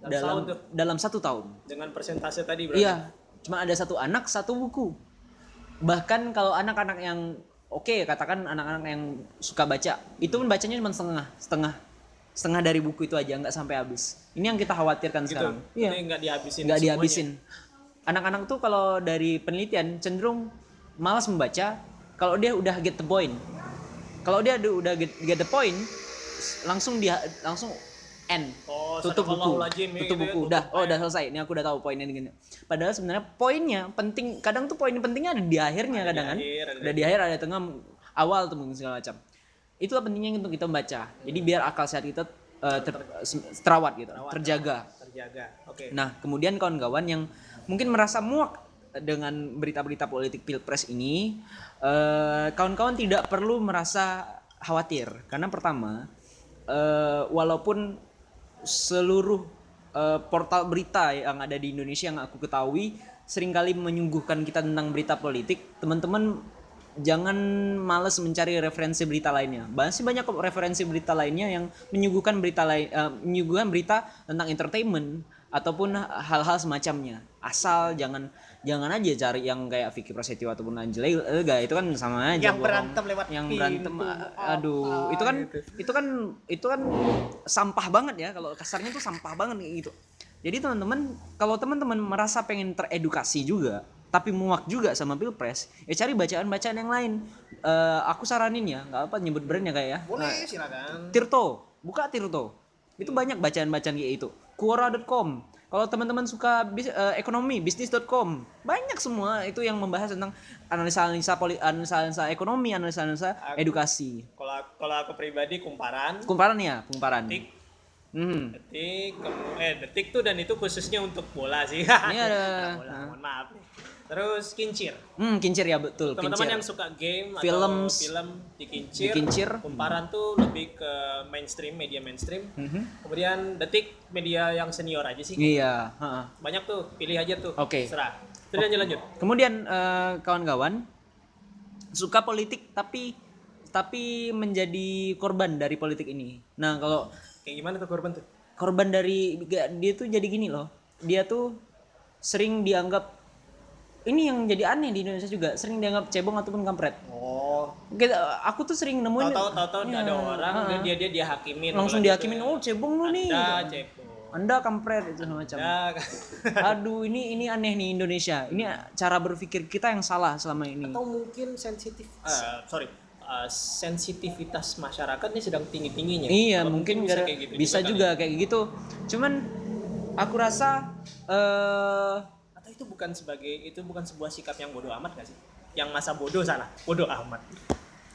Dalam dalam tuh? dalam satu tahun. Dengan persentase tadi berarti. Iya, cuma ada satu anak satu buku. Bahkan kalau anak-anak yang oke katakan anak-anak yang suka baca, itu pun bacanya cuma setengah, setengah, setengah dari buku itu aja nggak sampai habis. Ini yang kita khawatirkan Gitu. sekarang. Jadi nggak dihabisin. Nggak dihabisin. Anak-anak tuh kalau dari penelitian cenderung malas membaca kalau dia udah get the point. Kalau dia udah- udah get, get the point, langsung dia langsung end Oh, tutup buku. ya, gitu ya, buku. tutup udah. oh udah selesai. Ini aku udah tahu poinnya gini. Padahal sebenarnya poinnya penting kadang tuh poin pentingnya ada di akhirnya kadang kan. akhir, ada udah di akhir ada di tengah awal tuh mungkin segala macam. Itulah pentingnya untuk kita membaca. Jadi biar akal sehat kita eh, ter- terawat gitu terjaga. terjaga. Oke. Nah, kemudian kawan-kawan yang mungkin merasa muak dengan berita-berita politik pilpres ini, eh, kawan-kawan tidak perlu merasa khawatir. Karena pertama, eh, walaupun seluruh eh, portal berita yang ada di Indonesia yang aku ketahui sering kali menyuguhkan kita tentang berita politik, teman-teman jangan males mencari referensi berita lainnya. Masih banyak referensi berita lainnya yang menyuguhkan berita lain eh, menyuguhkan berita tentang entertainment ataupun hal-hal semacamnya. Asal jangan jangan aja cari yang kayak Vicky Prasetyo ataupun Angela Elga itu kan sama aja. Yang berantem lewat yang berantem a- aduh itu kan itu kan itu kan sampah banget ya kalau kasarnya tuh sampah banget kayak gitu. Jadi teman-teman kalau teman-teman merasa pengen teredukasi juga tapi muak juga sama pilpres ya cari bacaan-bacaan yang lain Eh, aku saranin ya nggak apa nyebut brandnya kayak ya boleh silakan Tirto, buka Tirto. Itu banyak bacaan-bacaan kayak itu. Quora.com. Kalau teman-teman suka bis- eh, ekonomi, bisnis.com. Banyak semua itu yang membahas tentang analisa-analisa poli, analisa-analisa ekonomi, analisa-analisa edukasi. kalau kalau aku pribadi kumparan Kumparan ya, kumparan. detik Hmm. detik eh detik tuh dan itu khususnya untuk bola sih Ini ada- bola mohon maaf terus kincir Hmm, kincir ya betul, teman-teman yang suka game Film, atau film di kincir, Kincir. kumparan tuh lebih ke mainstream media mainstream Mhm. kemudian detik media yang senior aja sih Iya, ha-ha. banyak tuh pilih aja tuh Oke. serah terus lanjut lanjut Kemudian eh, kawan-kawan suka politik tapi tapi menjadi korban dari politik ini. Nah, kalau kayak gimana tuh korban tuh korban dari dia tuh jadi gini loh dia tuh sering dianggap ini yang jadi aneh di Indonesia juga sering dianggap cebong ataupun kampret. Oh. Kita aku tuh sering nemuin tahu tahu tahu Iya, ada orang ha-ha. dia dia dia hakimin langsung kalau gitu dihakimin ya. oh cebong lu nih. Ada cebong. Anda kampret itu semacam ada aduh ini ini aneh nih Indonesia. Ini cara berpikir kita yang salah selama ini. Atau mungkin sensitif eh, sorry. Eh, sensitivitas masyarakat ini sedang tinggi tingginya iya mungkin bisa kayak gitu bisa juga kayak gitu. Cuman aku rasa eh atau itu bukan sebagai itu bukan sebuah sikap yang bodoh amat gak sih? Yang masa bodoh salah bodoh amat.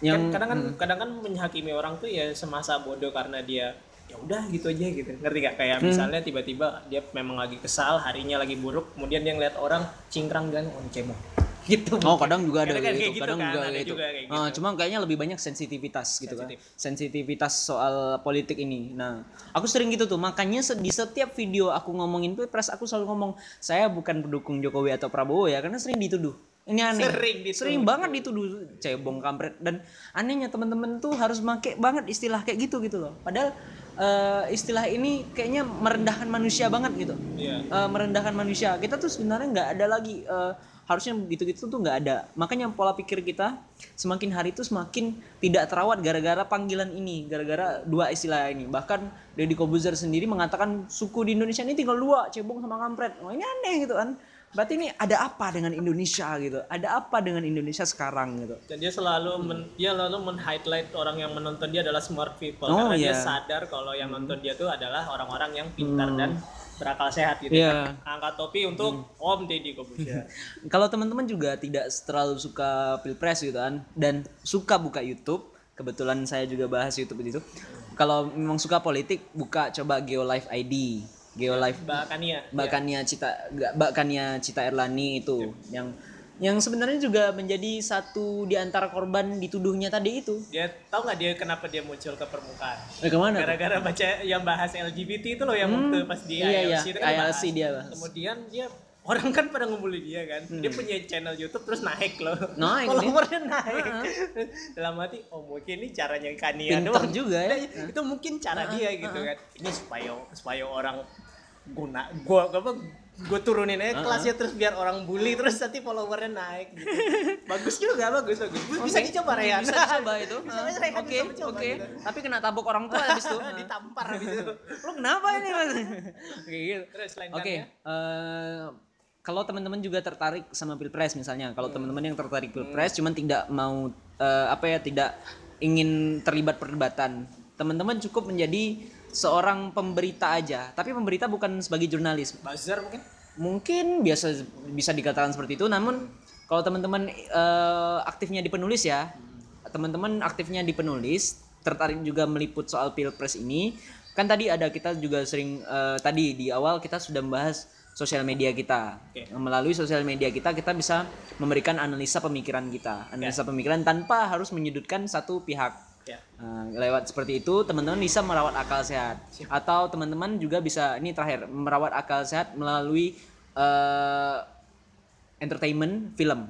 Yang kan kadang kan kadang kan menghakimi orang tuh ya semasa bodoh karena dia ya udah gitu aja gitu. Ngerti gak kayak Hmm. misalnya tiba-tiba dia memang lagi kesal harinya lagi buruk kemudian dia ngeliat orang cingkrang dan oh cemong gitu Oh kadang juga ada Kadang gitu, gitu kadang kan, juga ada kayak gitu. juga kayak Ah, gitu. cuma kayaknya lebih banyak sensitivitas gitu Sensitif. kan. Sensitivitas soal politik ini. Nah, aku sering gitu tuh. Makanya di setiap video aku ngomongin pilpres aku selalu ngomong saya bukan pendukung Jokowi atau Prabowo ya karena sering dituduh. Ini aneh. Sering dituduh. Sering banget dituduh cebong kampret dan anehnya teman-teman tuh harus make banget istilah kayak gitu gitu loh. Padahal eh, istilah ini kayaknya merendahkan manusia banget gitu Iya. eh, merendahkan manusia. Kita tuh sebenarnya nggak ada lagi eh, harusnya gitu-gitu tuh nggak ada. Makanya pola pikir kita semakin hari itu semakin tidak terawat gara-gara panggilan ini, gara-gara dua istilah ini. Bahkan Deddy Kobuzer sendiri mengatakan suku di Indonesia ini tinggal dua, cebong sama kampret. Wah ini aneh gitu kan. Berarti ini ada apa dengan Indonesia gitu? Ada apa dengan Indonesia sekarang gitu? dan dia selalu men, dia lalu men-highlight orang yang menonton dia adalah smart people Oh, karena dia iya. Hmm. sadar kalau yang nonton dia tuh adalah orang-orang yang pintar dan berakal sehat gitu. Iya. Angkat topi untuk Om Deddy Kobusier. Kalau teman-teman juga tidak terlalu suka pilpres gitu kan dan suka buka YouTube, kebetulan saya juga bahas YouTube itu. Kalau memang suka politik, buka coba GeoLive ID, GeoLive Mbak Kania. Mbak Kania Cita Kania Cita Erlani itu yang yang sebenarnya juga menjadi satu di antara korban dituduhnya tadi itu. Dia tahu nggak dia kenapa dia muncul ke permukaan? Eh ke mana? Gara-gara baca yang bahas LGBT itu loh yang waktu pas di iya, iya. Itu kan ILC bahas. dia bahas. Kemudian dia orang kan pada ngumpulin dia kan. Dia punya channel YouTube terus naik loh. Hmm. Naik. Followernya naik. Dalam hati oh mungkin ini caranya Kania doang. juga ya. Nah, itu mungkin cara dia gitu kan. Ini supaya supaya orang guna gua apa gue turunin aja kelasnya terus biar orang bully terus nanti followernya naik gitu. bagus juga bagus bagus bisa Oke. dicoba Rehan Bisa dicoba itu. Oke, oke. gitu. Tapi kena tabok orang tua habis itu. ditampar habis itu Lu kenapa ini? Mas? Kayak gitu. terus lain Oke, eh, kalau teman-teman juga tertarik sama pilpres misalnya, kalau teman-teman yang tertarik pilpres, cuman tidak mau eh, apa ya, tidak ingin terlibat perdebatan, teman-teman cukup menjadi seorang pemberita aja. Tapi pemberita bukan sebagai jurnalis. Buzzer mungkin? mungkin biasa bisa dikatakan seperti itu. Namun kalau teman-teman eh, aktifnya di penulis ya teman-teman aktifnya di penulis tertarik juga meliput soal pilpres ini. Kan tadi ada kita juga sering eh, tadi di awal kita sudah membahas sosial media kita. Oke. melalui sosial media kita kita bisa memberikan analisa pemikiran kita. Analisa pemikiran tanpa harus menyudutkan satu pihak Ya. Nah, lewat seperti itu teman-teman bisa merawat akal sehat. Atau teman-teman juga bisa ini terakhir merawat akal sehat melalui eh, entertainment film.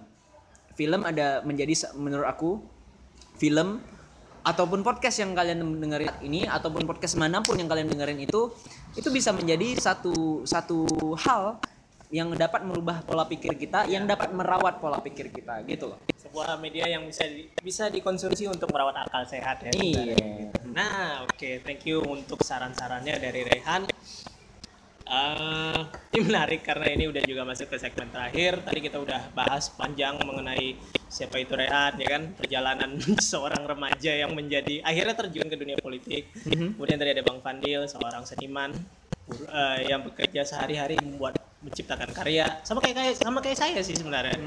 Film ada menjadi menurut aku film ataupun podcast yang kalian dengerin ini ataupun podcast mana pun yang kalian dengerin itu itu bisa menjadi satu satu hal yang dapat merubah pola pikir kita yang dapat merawat pola pikir kita gitu loh Sebuah media yang bisa di- bisa dikonsumsi untuk merawat akal sehat ya. iya Nah, oke, thank you untuk saran-sarannya dari Rehan. Eh, ini menarik karena ini udah juga masuk ke segmen terakhir. Tadi kita udah bahas panjang mengenai siapa itu Rehan, ya kan? Perjalanan seorang remaja yang menjadi akhirnya terjun ke dunia politik. Kemudian tadi ada Bang Fandil, seorang seniman eh, yang bekerja sehari-hari membuat menciptakan karya, sama kayak kayak sama kayak saya sih sebenarnya.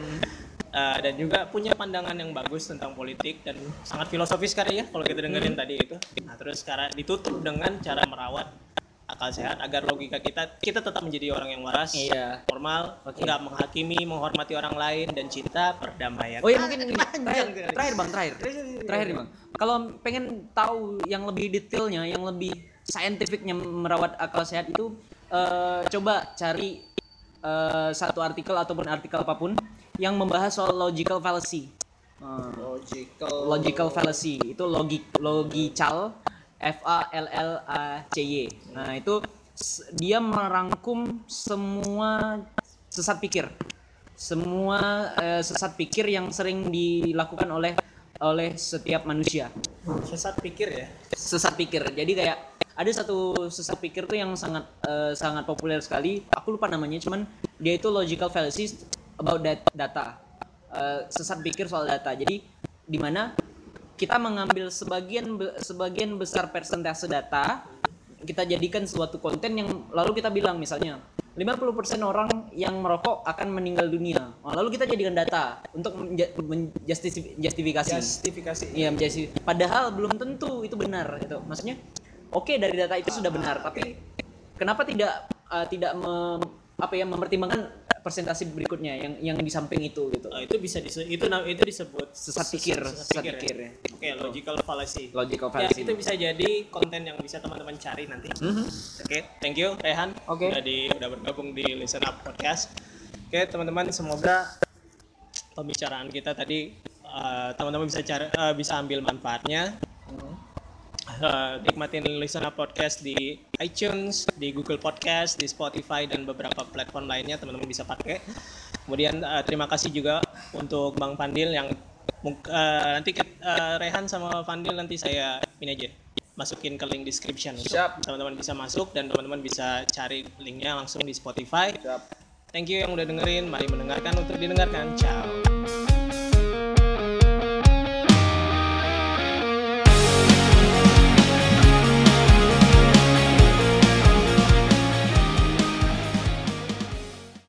Uh, dan juga punya pandangan yang bagus tentang politik dan sangat filosofis sekali ya kalau kita dengerin tadi itu. Nah terus sekarang ditutup dengan cara merawat akal sehat agar logika kita kita tetap menjadi orang yang waras, Iya. formal, nggak menghakimi, menghormati orang lain dan cinta perdamaian. Oh ya mungkin ini terakhir, terakhir bang terakhir terakhir nih bang. Kalau pengen tahu yang lebih detailnya, yang lebih saintifiknya merawat akal sehat itu eh, coba cari eh, satu artikel ataupun artikel apa pun yang membahas soal logical fallacy. Eh, Logical. logical fallacy itu logik logical F A L L A C Y. Nah, itu dia merangkum semua sesat pikir. Semua eh, sesat pikir yang sering dilakukan oleh oleh setiap manusia. Sesat pikir ya. Sesat pikir. Jadi kayak ada satu sesat pikir tuh yang sangat eh, sangat populer sekali. Aku lupa namanya, cuman dia itu logical fallacy about that data. Eh, sesat pikir soal data. Jadi di mana kita mengambil sebagian sebagian besar persentase data kita jadikan suatu konten yang lalu kita bilang misalnya 50% orang yang merokok akan meninggal dunia. Nah, lalu kita jadikan data untuk menja- menjustifi- justifikasi. Justifikasi. Iya padahal belum tentu itu benar gitu. Maksudnya oke dari data itu sudah benar tapi kenapa tidak uh, tidak mem- apa ya mempertimbangkan presentasi berikutnya yang yang di samping itu gitu. Oh, itu bisa dise- itu itu disebut Sesat pikir, sesat pikir ya. Oke, logical fallacy. Logical Ya, fallacy. itu bisa jadi konten yang bisa teman-teman cari nanti. Oke, thank you Rehan. Oke. Udah di udah bergabung di Listen Up Podcast. Oke, teman-teman semoga pembicaraan kita tadi eh, teman-teman bisa cari eh, bisa ambil manfaatnya. Eh, nikmatin Listen Up Podcast di iTunes, di Google Podcast, di Spotify dan beberapa platform lainnya teman-teman bisa pakai. Kemudian eh, terima kasih juga untuk Bang Pandil yang eh, nanti eh, Rehan sama Pandil nanti saya ini aja masukin ke link description Siap. teman-teman bisa masuk dan teman-teman bisa cari linknya langsung di Spotify. Siap. Thank you yang udah dengerin. Mari mendengarkan untuk didengarkan. Ciao.